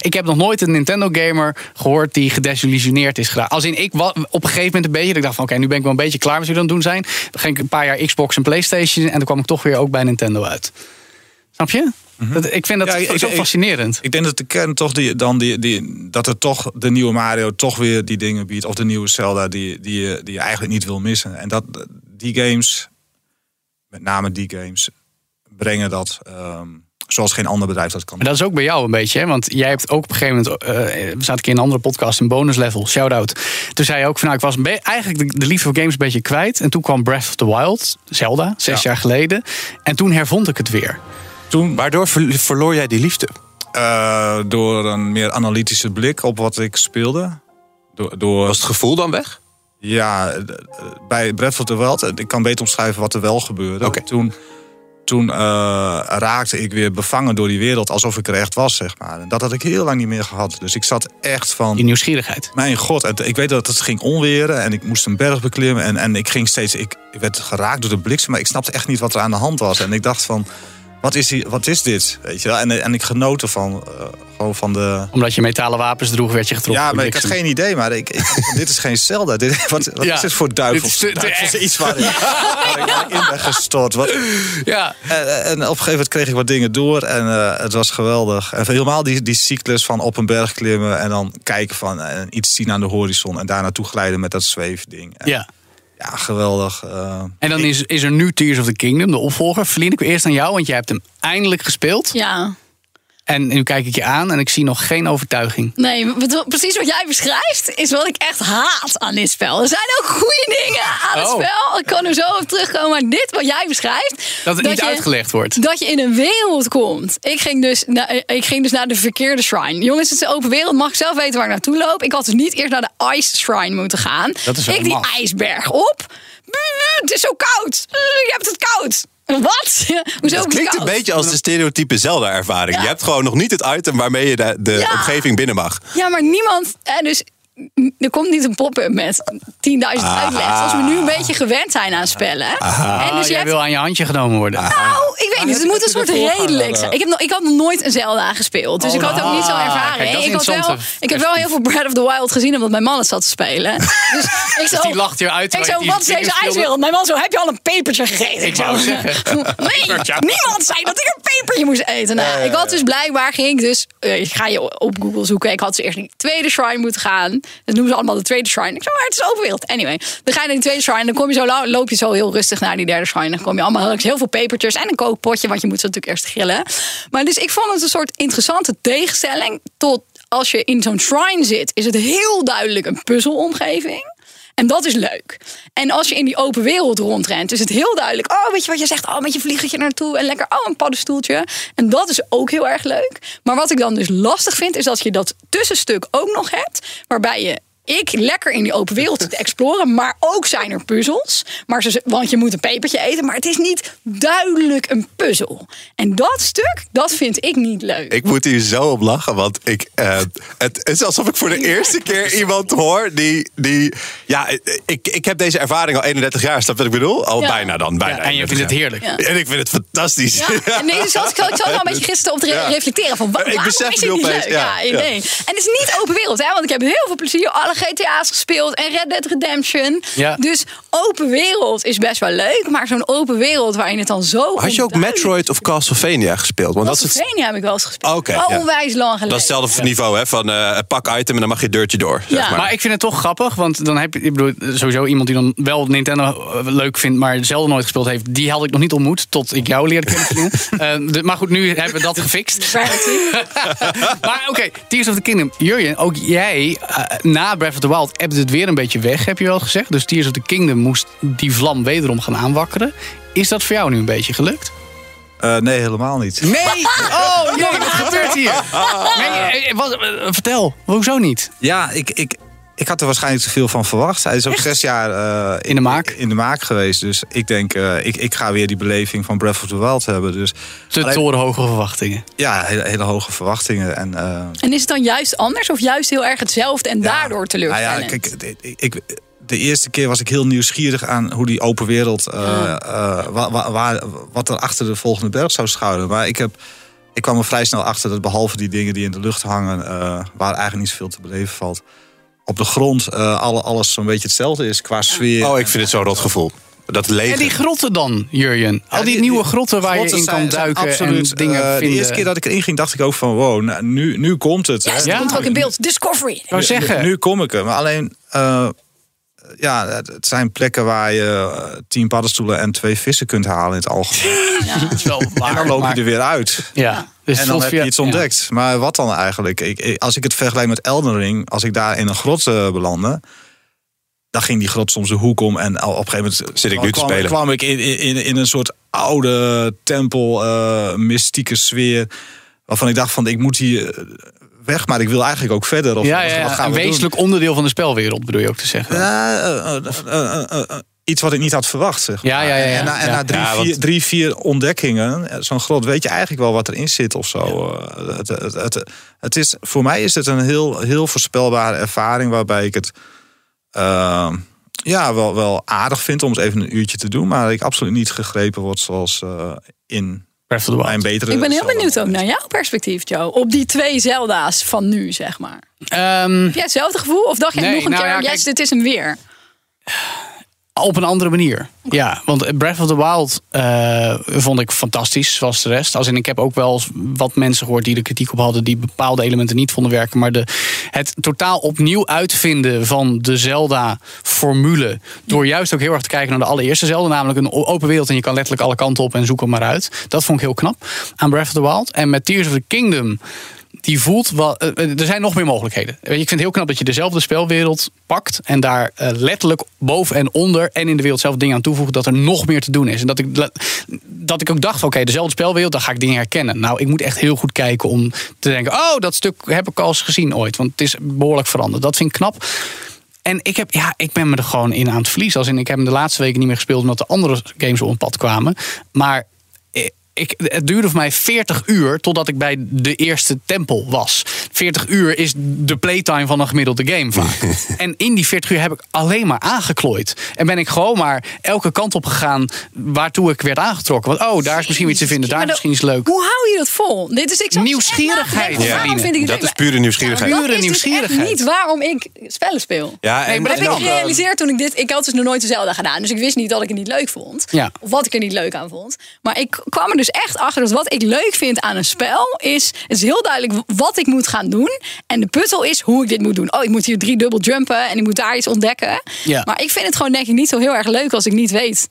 ik heb nog nooit een Nintendo-gamer gehoord die gedesillusioneerd is geraakt. Als in ik op een gegeven moment een beetje, dat ik dacht van oké, nu ben ik wel een beetje klaar met wat jullie aan het doen zijn. Dan ging ik een paar jaar Xbox en PlayStation en dan kwam ik toch weer ook bij Nintendo uit. Snap je? Dat, ik vind dat Ja, ik- zo ik- fascinerend. Ik denk dat de kern toch die, dan die, die, dat er toch de nieuwe Mario toch weer die dingen biedt. Of de nieuwe Zelda die, die, je- die je eigenlijk niet wil missen. En dat die games, met name die games, brengen dat ehm, zoals geen ander bedrijf dat kan. Maar dat is ook bij jou een beetje, hè? want jij hebt ook op een gegeven moment, eh, we zaten een keer in een andere podcast, een bonus level, shout-out. Toen zei je ook van, nou, ik was eigenlijk de, de liefde voor games een beetje kwijt. En toen kwam Breath of the Wild, Zelda, zes jaar geleden. En toen hervond ik het weer. Toen Waardoor ver- verloor jij die liefde? eh, door een meer analytische blik op wat ik speelde. Door, door Was het gevoel dan weg? Ja, eh, bij Breath of the Wild, eh, ik kan beter omschrijven wat er wel gebeurde. Toen, toen eh, raakte ik weer bevangen door die wereld alsof ik er echt was, zeg maar. En dat had ik heel lang niet meer gehad. Dus ik zat echt Die van, nieuwsgierigheid. mijn god, het- ik weet dat het ging onweren en ik moest een berg beklimmen. En, en ik ging steeds, ik werd geraakt door de bliksem, maar ik snapte echt niet wat er aan de hand was. En ik dacht van, wat is, wat is dit? Weet je wel? En, en ik genoten van, eh, gewoon van de... Omdat je metalen wapens droeg, werd je getroffen. Ja, maar ik had geen idee. Maar ik, dit is geen Zelda. Dit, wat wat Ja. is dit voor duivels? Dit is te- te duivels echt. iets waar, ik- waar ik in ben gestort. Wat, Ja, en, en op een gegeven moment kreeg ik wat dingen door. En eh, het was geweldig. En helemaal die, die cyclus van op een berg klimmen. En dan kijken van en iets zien aan de horizon. En daar naartoe glijden met dat zweefding. En, ja. Ja, geweldig. eh. En dan is, is er nu Tears of the Kingdom, de opvolger. Verlien ik eerst aan jou, want jij hebt hem eindelijk gespeeld. Ja. En nu kijk ik je aan en ik zie nog geen overtuiging. Nee, precies wat jij beschrijft is wat ik echt haat aan dit spel. Er zijn ook goede dingen aan het Oh. spel. Ik kan er zo op terugkomen. Maar dit wat jij beschrijft. Dat het niet je- uitgelegd wordt. Dat je in een wereld komt. Ik ging, dus na- ik ging dus naar de verkeerde shrine. Jongens, het is een open wereld. Mag ik zelf weten waar ik naartoe loop? Ik had dus niet eerst naar de ice shrine moeten gaan. Dat is ik die ijsberg op. Het is zo koud. Uh, Je hebt het koud. Wat? Hoezo het klinkt een beetje als de stereotype Zelda-ervaring. Ja. Je hebt gewoon nog niet het item waarmee je de, de Ja. omgeving binnen mag. Ja, maar niemand. En dus er komt niet een pop-up met 10.000 uitleg. Zoals we nu een beetje gewend zijn aan spellen. En Ah, dus je jij hebt. wil aan je handje genomen worden. Nou, ik weet niet. Het moet een soort redelijk zijn. Ik, heb nog, ik had nog nooit een Zelda gespeeld. Dus ik had ook niet zo'n ah, ervaring. kijk, ik, had wel, ik heb wel heel veel Breath of the Wild gezien omdat mijn man het zat te spelen. Dus ik zo, die lacht je uit Ik zo, je wat is deze ijswereld? Mijn man zo, heb je al een pepertje gegeten? Ik wou zo, zeggen. Nee, niemand zei dat ik een pepertje moest eten. Nou, ik had dus blijkbaar, ging ik dus, eh, ik ga je op Google zoeken. Ik had dus eerst naar die tweede shrine moeten gaan. Dat noemen ze allemaal de tweede shrine. Ik zo, maar het is open wereld. Anyway, dan ga je naar die tweede shrine. Dan kom je zo, loop je zo heel rustig naar die derde shrine. Dan kom je allemaal langs heel veel pepertjes en een kookpotje. Want je moet ze natuurlijk eerst grillen. Maar dus ik vond het een soort interessante tegenstelling. Tot als je in zo'n shrine zit, is het heel duidelijk een puzzelomgeving. En dat is leuk. En als je in die open wereld rondrent, is het heel duidelijk. Oh, weet je wat je zegt? Oh, met je vliegetje naartoe en lekker. Oh, een paddenstoeltje. En dat is ook heel erg leuk. Maar wat ik dan dus lastig vind, is dat je dat tussenstuk ook nog hebt. Waarbij je. Ik lekker in die open wereld te exploren, maar ook zijn er puzzels. Maar ze, want je moet een pepertje eten, maar het is niet duidelijk een puzzel. En dat stuk, dat vind ik niet leuk. Ik moet hier zo op lachen, want ik, eh, het is alsof ik voor de eerste keer iemand hoor die. die ja, ik, ik heb deze ervaring al 31 jaar, snap je wat ik bedoel? Al Ja. bijna dan. Bijna Ja, en je vindt het 31 heerlijk. Ja. En ik vind het fantastisch. Ja, en nee, dus als ik, ik zat al een beetje gisteren op te reflecteren van Ik waarom besef is het niet leuk? ja, Ja, ja. nee. En het is niet open wereld, hè? Want ik heb heel veel plezier alle GTA's gespeeld en Red Dead Redemption. Ja. Dus open wereld is best wel leuk, maar zo'n open wereld waarin het dan zo. Had je ook Metroid of Castlevania gespeeld? Want dat is het, Castlevania heb ik wel eens gespeeld. Oké, Al ja. onwijs lang geleden. dat is hetzelfde niveau, hè? Van eh, pak item en dan mag je deurtje door. Zeg Ja. maar. Maar ik vind het toch grappig, want dan heb je, ik bedoel, sowieso iemand die dan wel Nintendo eh, leuk vindt, maar zelden nooit gespeeld heeft, die had ik nog niet ontmoet tot ik jou leerde kennen. Eh, de- maar goed, nu hebben we dat gefixt. Maar oké, Tears of the Kingdom. Jurjen, ook jij, eh, na Breath of the Wild, hebt het weer een beetje weg, heb je wel gezegd. Dus Tears of the Kingdom moest die vlam wederom gaan aanwakkeren. Is dat voor jou nu een beetje gelukt? Eh, nee, helemaal niet. Nee! Oh nee, wat gebeurt hier? Nee, eh, wat, eh, vertel, hoezo niet? Ja, ik, ik, ik had er waarschijnlijk te veel van verwacht. Hij is ook zes jaar eh, In de maak. In de maak geweest. Dus ik denk, eh, ik, ik ga weer die beleving van Breath of the Wild hebben. Dus Te Alleen- torenhoge verwachtingen. ja, hele, hele hoge verwachtingen. En, eh, En is het dan juist anders of juist heel erg hetzelfde en daardoor Nou teleurstellend? ja, kijk, ik, ik, de eerste keer was ik heel nieuwsgierig aan hoe die open wereld, eh, eh, wa- wa- wat er achter de volgende berg zou schuilen. Maar ik, heb, ik kwam er vrij snel achter dat behalve die dingen die in de lucht hangen, eh, waar eigenlijk niet zoveel te beleven valt, op de grond eh, alle, alles zo'n beetje hetzelfde is qua sfeer. Oh, ik vind het zo'n rot gevoel. Dat En leger. die grotten dan, Jurjen? Al die, die- nieuwe grotten waar je in kan zijn- duiken absoluut, en dingen eh, vinden. De eerste keer dat ik erin ging, dacht ik ook van wow, nou, nu, nu komt het. ja, hè. het Ja. komt ook in beeld. Discovery. Wou zeggen, Nu, nu kom ik er. Maar alleen, eh, ja, het zijn plekken waar je tien paddenstoelen en twee vissen kunt halen in het algemeen. het is wel waar. En dan loop maar- je er weer uit. Ja, dus en dan heb je iets ja. ontdekt. Maar wat dan eigenlijk? Ik, als ik het vergelijk met Elden Ring, als ik daar in een grot eh, belandde, dan ging die grot soms een hoek om. En op een gegeven moment Zit ik nu te kwam, spelen. kwam ik in, in, in een soort oude tempel, eh, mystieke sfeer. Waarvan ik dacht van ik moet hier eh, weg, maar ik wil eigenlijk ook verder. Of Ja, ja, wat ja, gaan een we doen? wezenlijk onderdeel van de spelwereld bedoel je ook te zeggen. Ja, iets wat ik niet had verwacht. Zeg maar. Ja, ja, ja, ja. En na, en Ja. na drie, Ja, want- vier, drie, vier ontdekkingen, zo'n grot, weet je eigenlijk wel wat erin zit of zo. Eh, Het, het, het, het is, voor mij is het een heel, heel voorspelbare ervaring waarbij ik het eh, ja, wel, wel aardig vind om het even een uurtje te doen, maar ik absoluut niet gegrepen word zoals eh, in Breath of the Wild. mijn betere. Ik ben heel benieuwd ook naar jouw perspectief, Joe. Op die twee Zelda's van nu, zeg maar. Ehm, Heb jij hetzelfde gevoel? Of dacht je Nee, nog een nou keer, ja, yes, kijk- dit is hem weer? Op een andere manier. Ja, want Breath of the Wild eh, vond ik fantastisch, zoals de rest. Als in, ik heb ook wel wat mensen gehoord die er kritiek op hadden... die bepaalde elementen niet vonden werken. Maar de, het totaal opnieuw uitvinden van de Zelda-formule... door juist ook heel erg te kijken naar de allereerste Zelda... namelijk een open wereld en je kan letterlijk alle kanten op en zoek hem maar uit. Dat vond ik heel knap aan Breath of the Wild. En met Tears of the Kingdom... Die voelt wel. eh, eh, er zijn nog meer mogelijkheden. Ik vind het heel knap dat je dezelfde spelwereld pakt. en daar eh, letterlijk boven en onder. en in de wereld zelf dingen aan toevoegt. dat er nog meer te doen is. En dat ik, dat ik ook dacht: oké, dezelfde spelwereld, dan ga ik dingen herkennen. Nou, ik moet echt heel goed kijken om te denken: oh, dat stuk heb ik al eens gezien ooit. Want het is behoorlijk veranderd. Dat vind ik knap. En ik, heb, ja, ik ben me er gewoon in aan het verliezen. Als in, ik heb hem de laatste weken niet meer gespeeld omdat de andere games op een pad kwamen. Maar ik, het duurde voor mij 40 uur totdat ik bij de eerste tempel was. 40 uur is de playtime van een gemiddelde game vaak. en in die 40 uur heb ik alleen maar aangeklooid. En ben ik gewoon maar elke kant op gegaan waartoe ik werd aangetrokken. Want oh, daar is misschien iets te vinden, daar is misschien iets leuk. Hoe hou je dat vol? Dit is, Nieuwsgierigheid, ja. Waarom vind ik het Dat leuk? is pure nieuwsgierigheid. Dat Pure is dus echt nieuwsgierigheid. niet waarom ik spellen speel. Ja, en, maar dat heb ik gerealiseerd toen ik dit... Ik had dus nog nooit dezelfde gedaan. Dus ik wist niet dat ik het niet leuk vond. Ja. Of wat ik er niet leuk aan vond. Maar ik kwam er dus echt achter dat wat ik leuk vind aan een spel... is, het is heel duidelijk wat ik moet gaan doen. En de puzzel is hoe ik dit moet doen. Oh, ik moet hier drie dubbel jumpen en ik moet daar iets ontdekken. Ja. Maar ik vind het gewoon denk ik niet zo heel erg leuk als ik niet weet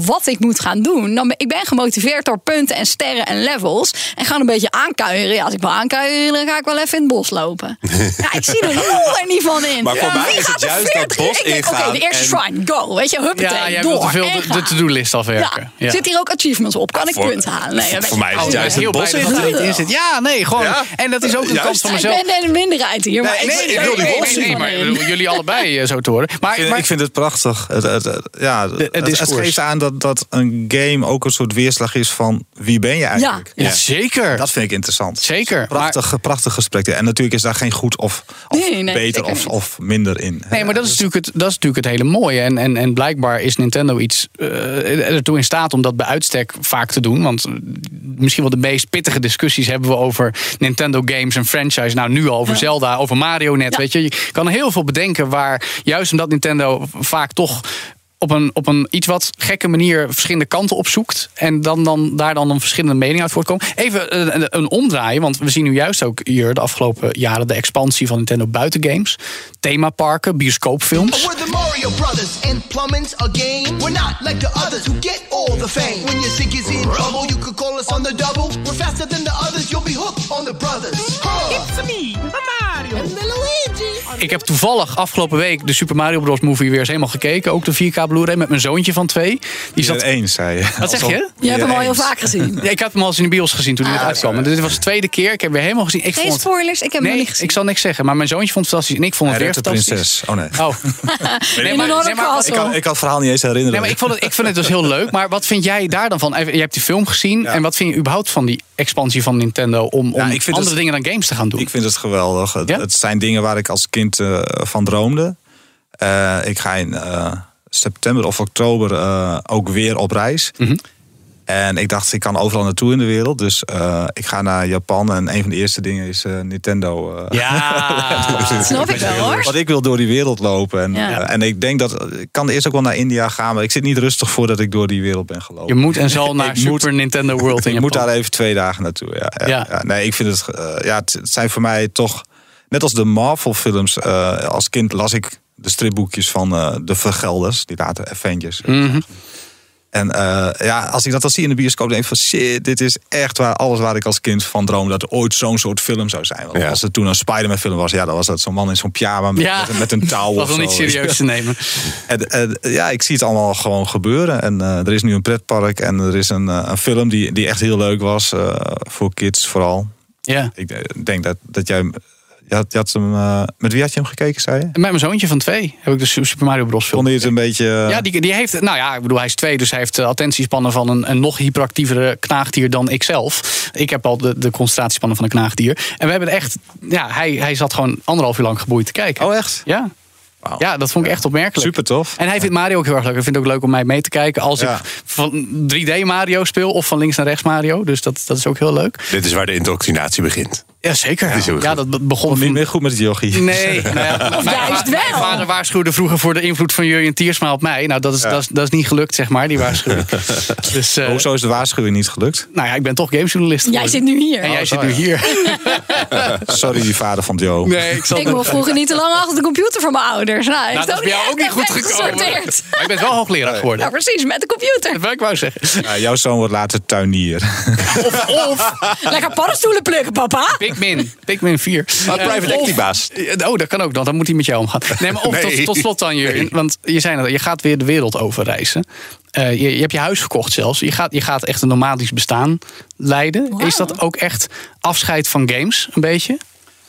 wat ik moet gaan doen. Dan ben, ik ben gemotiveerd door punten en sterren en levels. En ga een beetje aankuieren. Ja, als ik wil aankuieren, dan ga ik wel even in het bos lopen. ja, ik zie er niet van in. Maar voor mij Wie is gaat het er juist dat 40 uur? bos Ik denk, Oké, de eerste en- shrine, go. Weet je, huppatee, Ja, jij door. wilt te veel de, gaan. de to-do-list afwerken. Ja. Zit hier ook achievements op? Kan ik voor- punten halen? Nee, voor mij is het ook juist het heel bos er in zit. Ja, nee, gewoon. Ja. En dat is ook een kant van Ja, mezelf. Ik ben de minderheid hier. Maar Nee, ik, nee, weet ik wil die bos niet Nee, maar jullie allebei eh, zo te horen. Maar, Ik, vind het prachtig. Het, ja, geeft aan dat, dat een game ook een soort weerslag is van wie ben je eigenlijk. ja, zeker. Dat vind ik interessant. Zeker. Prachtig, prachtig gesprek. En natuurlijk is daar geen goed of, of Nee, nee, beter of, of minder in. Nee, maar dat is, natuurlijk het, dat is natuurlijk het hele mooie. En, en, en blijkbaar is Nintendo iets eh, ertoe in staat om dat bij uitstek vaak te doen. Want eh, misschien wel de meest pittige discussies hebben we over Nintendo games en franchise. Nou, nu al over Zelda, over Mario net. Ja. Weet je, je kan heel veel bedenken waar juist omdat Nintendo vaak toch op een, op een iets wat gekke manier verschillende kanten opzoekt. En dan, dan, daar dan een verschillende mening uit voortkomen. Even een, een, een omdraaien, want we zien nu juist ook hier de afgelopen jaren de expansie van Nintendo buiten games. Themaparken, bioscoopfilms. We're the Mario Brothers, and plumbing's a game. We're not like the others who get all the fame. When your sink is in trouble, you could call us on the double. We're faster than the others, you'll be hooked on the brothers. Huh. It's me, Ik heb toevallig afgelopen week de Super Mario Bros. movie weer eens helemaal gekeken. Ook de 4K Blu-ray met mijn zoontje van twee. Die zat... eens, zei je. Wat zeg je? Je hebt hem al heel vaak gezien. Ja, ik had hem al eens in de bios gezien toen hij net Ah, uitkwam. En dit was de tweede keer. Ik heb hem weer helemaal gezien. Ik Geen vond het... spoilers, ik heb hem nog Nee, niet gezien. ik zal niks zeggen. Maar mijn zoontje vond het fantastisch. En ik vond het Hij weer redt de fantastisch. prinses. Oh nee. Oh. Nee, maar- Ik kan, ik kan het verhaal niet eens herinneren. Nee, maar ik, vond het, ik vind het dus heel leuk. Maar wat vind jij daar dan van? Je hebt die film gezien. En wat vind je überhaupt van die expansie van Nintendo... om, om ik vind andere dingen dan games te gaan doen? Ik vind het geweldig. Het, het zijn dingen waar ik als kind eh, van droomde. Eh, ik ga in eh, september of oktober ook weer op reis. Mhm. En ik dacht, ik kan overal naartoe in de wereld. Dus eh, ik ga naar Japan. En een van de eerste dingen is eh, Nintendo. eh. Ja, Dat snap ik wel hoor. Want ik wil door die wereld lopen. En, Ja. en ik denk dat. Ik kan eerst ook wel naar India gaan. Maar ik zit niet rustig voordat ik door die wereld ben gelopen. Je moet en zal naar Super moet- Nintendo World in ik moet Japan. daar even twee dagen naartoe. Ja, ja, Ja. ja. nee, ik vind het. ja, het, het zijn voor mij toch. Net als de Marvel-films. eh, als kind las ik de stripboekjes van eh, de Vergelders. Die later Avengers. Mhm. En eh, ja, als ik dat dan zie in de bioscoop, denk ik van shit, dit is echt waar, alles waar ik als kind van droomde. Dat er ooit zo'n soort film zou zijn. Want Ja. Als er toen een Spider-Man film was, ja, dan was dat zo'n man in zo'n pyjama met, Ja. met, met een touw. Dat of was wel niet serieus te nemen. En, en, ja, ik zie het allemaal gewoon gebeuren. En eh, er is nu een pretpark en er is een, eh, een film die, die echt heel leuk was. eh, voor kids vooral. Ja. Ik denk dat, dat jij... Je had, je had hem, eh, met wie had je hem gekeken, zei je? Met mijn zoontje van twee heb ik de Super Mario Bros. film. Vond je het een beetje... eh, Ja, die, die heeft, nou ja, ik bedoel, hij is twee, dus hij heeft de attentiespannen van een, een nog hyperactievere knaagdier dan ikzelf. Ik heb al de, de concentratiespannen van een knaagdier. En we hebben het echt, ja, hij, hij zat gewoon anderhalf uur lang geboeid te kijken. Oh, echt? Ja. Ja, dat vond ik echt opmerkelijk. Super tof. En hij vindt Mario ook heel erg leuk. Hij vindt het ook leuk om mij mee te kijken als Ja. ik van 3D Mario speel of van links naar rechts Mario. Dus dat, dat is ook heel leuk. Dit is waar de indoctrinatie begint. Ja, zeker. Ja, dat be- begon niet van- meer goed met het jochie. Nee, nou ja, mijn, juist mijn wel. vader waarschuwde vroeger voor de invloed van Jurjen Tiersma op mij. Nou, dat is, dat is, dat is niet gelukt, zeg maar, die waarschuwing. dus, eh, Hoezo is de waarschuwing niet gelukt? nou ja, ik ben toch gamejournalist Jij zit nu hier. En jij Oh, zit nu hier. Sorry, die vader van Joe. Nee, ik Ik mocht vroeger niet te lang achter de computer van mijn ouders. Nou, Nou, dat is bij jou ook niet goed gekomen. gesorteerd. Maar je bent wel hoogleraar Ja, geworden. precies, met de computer. Dat wil ik wou zeggen. Ja, jouw zoon wordt later tuinier. Of, of Lekker paddenstoelen plukken, papa. Pikmin. Pikmin 4. Maar Eh, private baas. Oh, dat kan ook dan. Dan moet hij met jou omgaan. Nee, maar of Nee. tot, tot slot dan, Jurjen. Want je zei net, al, je gaat weer de wereld over reizen. Eh, je, je hebt je huis verkocht zelfs. Je gaat, je gaat echt een nomadisch bestaan leiden. Is dat ook echt afscheid van games, een beetje?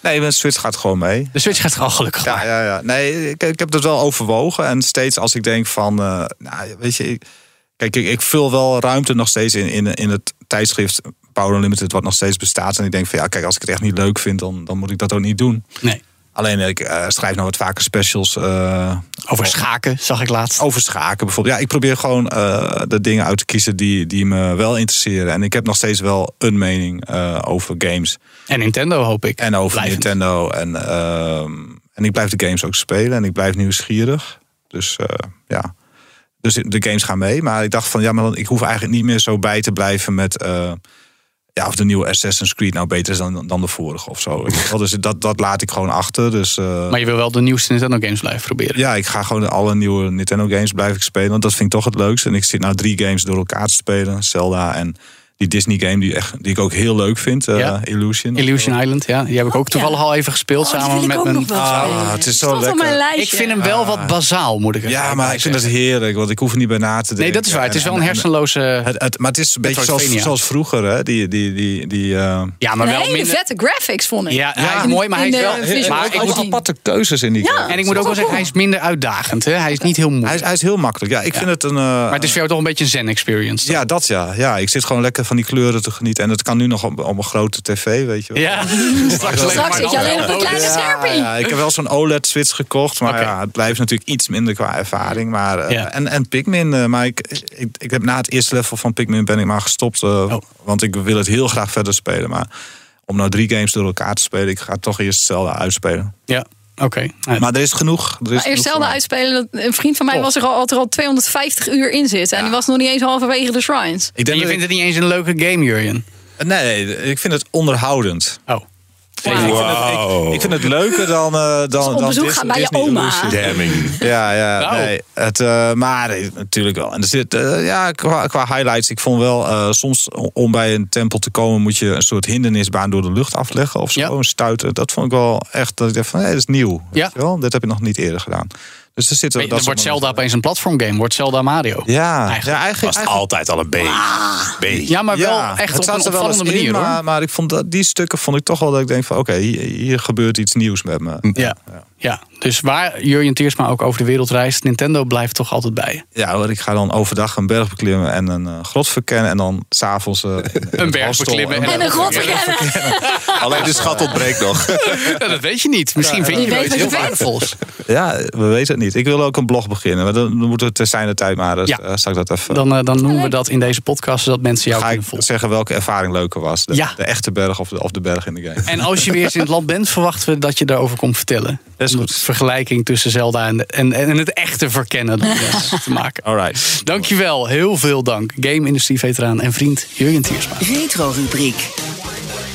Nee, mijn Switch gaat gewoon mee. De Switch gaat er al gelukkig Ja, ja, ja. Nee, ik, ik heb dat wel overwogen. En steeds als ik denk van, eh, nou, weet je, ik, kijk, ik, ik vul wel ruimte nog steeds in, in, in het tijdschrift Power Unlimited, wat nog steeds bestaat. En ik denk van, ja, kijk, als ik het echt niet leuk vind, dan, dan moet ik dat ook niet doen. Nee. Alleen, ik eh, schrijf nou wat vaker specials eh, Over schaken zag ik laatst. over schaken bijvoorbeeld. Ja, ik probeer gewoon eh, de dingen uit te kiezen die, die me wel interesseren. En ik heb nog steeds wel een mening eh, over games. En Nintendo hoop ik. En over Blijvend. Nintendo. En, ehm, en ik blijf de games ook spelen. En ik blijf nieuwsgierig. Dus eh, ja. Dus de games gaan mee. Maar ik dacht van ja, maar dan, ik hoef eigenlijk niet meer zo bij te blijven met. Ja, of de nieuwe Assassin's Creed nou beter is dan, dan de vorige of zo. Dus dat, dat laat ik gewoon achter. Dus eh, Maar je wil wel de nieuwste Nintendo games blijven proberen. ja, ik ga gewoon alle nieuwe Nintendo games blijf ik spelen. Want dat vind ik toch het leukste. En ik zit nou drie games door elkaar te spelen. Zelda en die Disney game die, echt, die ik ook heel leuk vind. eh, Ja. Illusion. Illusion Island, ja. Die heb ik ook toevallig al even gespeeld Oh, samen met mijn... Ah, spelen. het is zo lekker. Ik vind hem wel wat bazaal, moet ik Ja, even maar bij ik vind dat zeggen. heerlijk, want ik hoef er niet bij na te denken. Nee, dat is waar. Het is wel een En- en- hersenloze... Het, het- maar het is een beetje zoals, zoals vroeger, hè? Die, die, die, die, eh, Ja, maar wel hele minder... vette graphics, vond ik. Ja, hij is mooi, maar hij de wel... visual Maar ik ook aparte keuzes in die Ja. game. en ik moet ook wel zeggen, hij is minder uitdagend. Hè? Hij is niet heel moeilijk. Hij is, heel makkelijk. Ja, ik vind het een. eh, Maar het is voor jou toch een beetje een zen-experience. Ja, dat ja. ja. Ik zit gewoon lekker van die kleuren te genieten. En het kan nu nog op, op een grote tv, weet je wel. Ja. Straks, Straks zit je alleen op een kleine scherpie. ja, ik heb wel zo'n OLED-switch gekocht. Maar ja, het blijft natuurlijk iets minder qua ervaring. Maar, eh, Ja. en, en Pikmin. eh, maar ik, ik, ik heb na het eerste level van Pikmin ben ik maar gestopt. eh, Oh. Want ik wil het heel graag verder spelen. Maar om nou drie games door elkaar te spelen... ik ga toch eerst Zelda uitspelen. Ja, oké. Maar er is genoeg. Er is Maar eerst mij. uitspelen. dat- Een vriend van mij Toch. was er al, had er al 250 uur in zitten. En die was nog niet eens halverwege de shrines. Ik denk en je dat vindt het niet eens een leuke game, Jurjen? Nee, ik vind het onderhoudend. Oh. Ik, vind het, ik, ik vind het leuker dan, eh dan, op dan bezoek gaan bij je Disney oma. Ja, ja, nee. Het, eh, maar eh, natuurlijk wel. En er zit, ja, qua, qua highlights, ik vond wel, eh, soms om bij een tempel te komen, moet je een soort hindernisbaan door de lucht afleggen of zo. Ja. Een stuiten. Dat vond ik wel echt, dat ik dacht van, hé, dat is nieuw. Ja. Weet je wel? Dat heb ik nog niet eerder gedaan. Dus er zitten dat wordt Zelda opeens een platformgame. Wordt Zelda Mario. Ja, Eigenlijk. ja eigenlijk, Was eigenlijk altijd al een B. B. Ja, maar wel ja, echt het op een er opvallende manier in, hoor. Maar, maar ik vond dat, die stukken vond ik toch wel dat ik denk van oké, hier, hier gebeurt iets nieuws met me. Ja. ja, dus waar Jurjen Teersma ook over de wereld reist, Nintendo blijft toch altijd bij je. Ja hoor, ik ga dan overdag een berg beklimmen en een eh, grot verkennen. En dan s'avonds uh, Een berg beklimmen En een grot verkennen. Alleen de schat ontbreekt nog. Ja, dat weet je niet. Misschien vind je Wie wel iets heel je waardevols. Ja, we weten het niet. Ik wil ook een blog beginnen. Maar dan, moeten we ter zijner tijd maar. Dus Ja. eh, zal ik dat even... Dan, eh, dan noemen we dat in deze podcast, zodat mensen jou ga ik kunnen volgen. zeggen welke ervaring leuker was. De, Ja. de echte berg of de, of de berg in de game. En als je weer eens in het land bent, verwachten we dat je daarover komt vertellen. Dat is goed. Vergelijking tussen Zelda en, en, en het echte verkennen dan te maken. Alright. Dankjewel, heel veel dank. Game-industrie-veteraan en vriend Jurjen Tiersma. Retro-rubriek.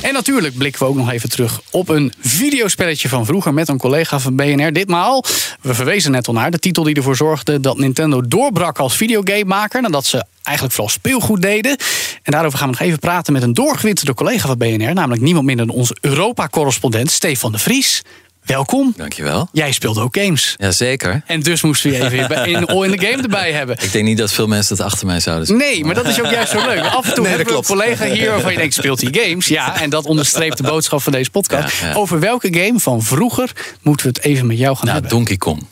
En natuurlijk blikken we ook nog even terug op een videospelletje van vroeger met een collega van BNR. Ditmaal, we verwezen net al naar, de titel die ervoor zorgde dat Nintendo doorbrak als videogamemaker. Nadat ze eigenlijk vooral speelgoed deden. En daarover gaan we nog even praten met een doorgewinterde collega van BNR. Namelijk niemand minder dan onze Europa-correspondent Stefan de Vries. Welkom. Dankjewel. Jij speelt ook games. Jazeker. En dus moesten we je even in All in the Game erbij hebben. Ik denk niet dat veel mensen dat achter mij zouden zien. Nee, maar dat is ook juist zo leuk. Af en toe Nee, hebben we een collega hier waarvan je denkt, speelt hij games? Ja, en dat onderstreept de boodschap van deze podcast. Ja, ja. Over welke game van vroeger moeten we het even met jou gaan Nou, hebben? Donkey Kong.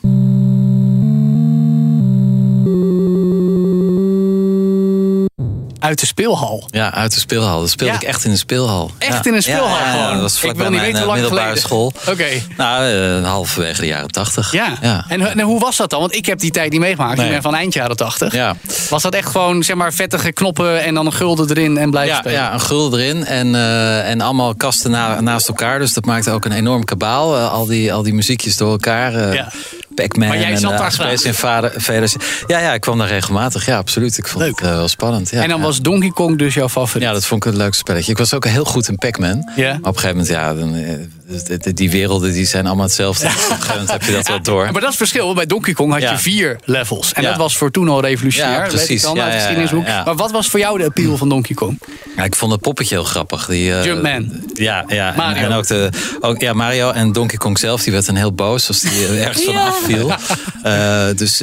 Uit de speelhal. Ja, uit de speelhal. Dat speelde Ja. ik echt in de speelhal. Echt in een speelhal gewoon. Dat was Ik vlakbij wil niet mijn weten eh, hoe lang middelbare geleden. school. Oké. Nou, eh, halverwege de jaren tachtig. Ja. En, en hoe was dat dan? Want ik heb die tijd niet meegemaakt. Nee. Ik ben van eind jaren 80. Ja. Was dat echt gewoon, zeg maar, vettige knoppen en dan een gulden erin en blijven spelen? ja, een gulden erin en, eh, en allemaal kasten na- naast elkaar. Dus dat maakte ook een enorm kabaal. Al, die, al die muziekjes door elkaar. Ja. Pac-Man Maar jij en zat eh, daar Space Invaders. Ja, ja, ik kwam daar regelmatig. Ja, absoluut. Ik vond Leuk. het eh, wel spannend. Ja, en dan ja. was Donkey Kong dus jouw favoriet? Ja, dat vond ik een leuk spelletje. Ik was ook heel goed in Pac-Man. Ja. Op een gegeven moment, ja, dan, eh, die werelden die zijn allemaal hetzelfde. Dus een moment heb je dat wel door. Maar dat is het verschil. Bij Donkey Kong had je Ja. vier levels. En Ja. dat was voor toen al revolutionair. Ja, precies. dan Ja, uit de ja, ja, ja. Maar wat was voor jou de appeal van Donkey Kong? Ja, ik vond het poppetje heel grappig. Die, eh, Jumpman. Ja, ja. Mario. en ook, de, ook ja, Mario en Donkey Kong zelf, die werd dan heel boos als die eh, ergens van Ja. afviel. Eh, dus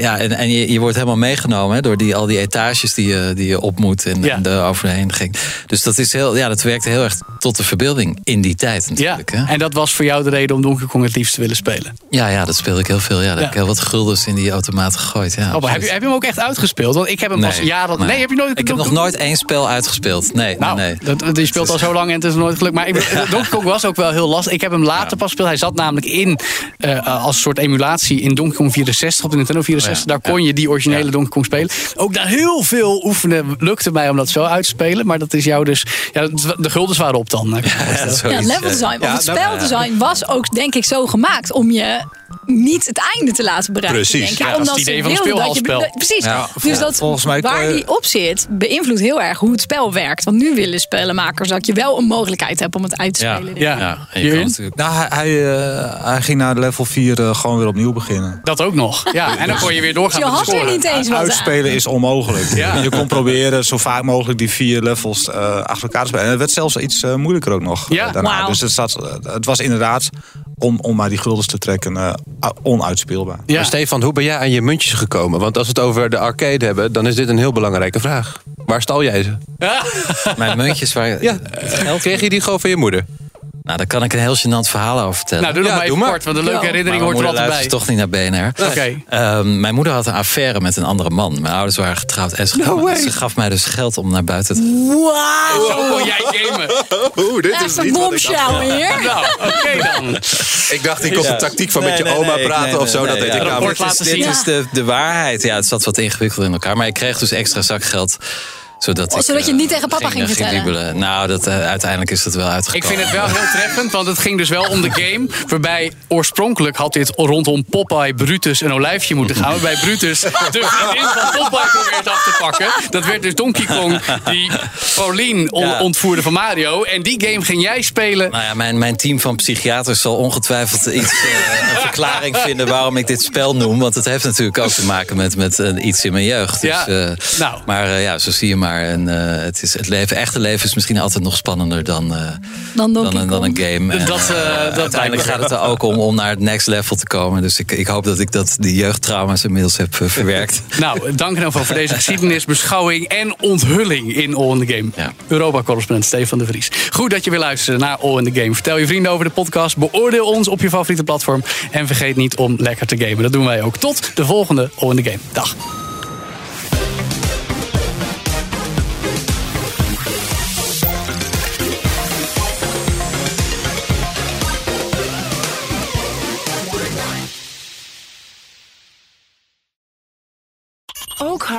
ja, en, en je, je wordt helemaal meegenomen hè, door die, al die etages die je, die je op moet en, Ja. en er overheen ging. Dus dat, is heel, ja, dat werkte heel erg tot de verbeelding in die tijd Ja, natuurlijk. Hè? en dat was voor jou de reden om Donkey Kong het liefst te willen spelen. Ja, ja, dat speelde ik heel veel. Ja, daar Ja. heb ik heel wat guldens in die automaten gegooid. Ja, Oh, heb, je, heb je hem ook echt uitgespeeld? Want ik heb hem pas jaren... Nee, heb je nooit... Ik heb nog nooit één spel uitgespeeld. Nee, Nou, nee, nee. dat, die speelt al zo lang en het is nooit gelukt. Maar ik, Donkey Kong was ook wel heel lastig. Ik heb hem later pas gespeeld. Hij zat namelijk in eh, als een soort emulatie in Donkey Kong 64 op de Nintendo 64. Ja, Daar kon je die originele Donkey Kong spelen. Ook na heel veel oefenen lukte mij om dat zo uit te spelen. Maar dat is jou dus... Ja, de guldens waren op dan. Ja, level design. Ja. Of het Ja, speldesign was ook, denk ik, zo gemaakt om je niet het einde te laten bereiken. Precies. Denk ik. Ja, dat is Omdat het idee van een wilden dat je- speelhalspel. Precies. Ja, dus dat volgens mij waar je- die op zit, beïnvloedt heel erg hoe het spel werkt. Want nu willen spellenmakers dat je wel een mogelijkheid hebt om het uit te Ja, spelen. Ja. ja. En je kan Nou, hij, hij, eh, hij ging naar level 4 eh, gewoon weer opnieuw beginnen. Dat ook nog. Ja, en dan kon je weer doorgaan Je met de had er score. niet eens wat aan. Uitspelen is onmogelijk. Ja. Je kon proberen zo vaak mogelijk die vier levels eh, achter elkaar te spelen. En het werd zelfs iets moeilijker ook nog Ja? daarna. Dus het, zat, het was inderdaad, om, om maar die guldens te trekken, eh, onuitspeelbaar. Ja. Maar Stefan, hoe ben jij aan je muntjes gekomen? Want als we het over de arcade hebben, dan is dit een heel belangrijke vraag. Waar stal jij ze? Mijn muntjes waar. Ja, kreeg je die gewoon van je moeder? Nou, daar kan ik een heel gênant verhaal over vertellen. Nou, doe dat Ja, maar even maar. kort, want een leuke Ja. herinnering hoort er altijd bij. toch niet naar BNR. Oké. Ehm, mijn moeder had een affaire met een andere man. Mijn ouders waren getrouwd. En ze, gaf, ze gaf mij dus geld om naar buiten te Wauw. Zo kon jij gamen. Oeh, dit Echt een bombshell hier. Nou, oké dan. Ik dacht, die komt de tactiek van met je Nee, oma nee, praten nee, of zo. nee, dat nee, deed ja. ik. Dit is, is de waarheid. Ja, het zat wat ingewikkeld in elkaar. Maar ik kreeg dus extra zakgeld Zodat, Oh, ik, zodat je eh, niet tegen papa ging vertellen? Nou, dat, eh, uiteindelijk is dat wel Ik uitgekomen. vind het wel heel treffend, want het ging dus wel om de game. Waarbij oorspronkelijk had dit rondom Popeye, Brutus en Olijfje moeten gaan. Waarbij Brutus de vriendin van Popeye probeert af te pakken. Dat werd dus Donkey Kong die Pauline on- ontvoerde van Mario. En die game ging jij spelen. Nou ja, mijn, mijn team van psychiaters zal ongetwijfeld iets, eh, een verklaring vinden waarom ik dit spel noem. Want het heeft natuurlijk ook te maken met, met eh, iets in mijn jeugd. Dus, Ja, eh, nou. Maar eh, ja, zo zie je maar. En, eh, het, is, het leven, echte leven is misschien altijd nog spannender dan, eh, Dan dan, een, dan een Kong. game. En, Dat, eh, dat uiteindelijk gaat het er ook om om naar het next level te komen. Dus ik, ik hoop dat ik dat, die jeugdtrauma's inmiddels heb verwerkt. Nou, dank in ieder geval voor deze geschiedenis, beschouwing en onthulling in All in the Game. Ja. Europa-correspondent Stefan de Vries. Goed dat je weer luistert naar All in the Game. Vertel je vrienden over de podcast, beoordeel ons op je favoriete platform... en vergeet niet om lekker te gamen. Dat doen wij ook. Tot de volgende All in the Game. Dag.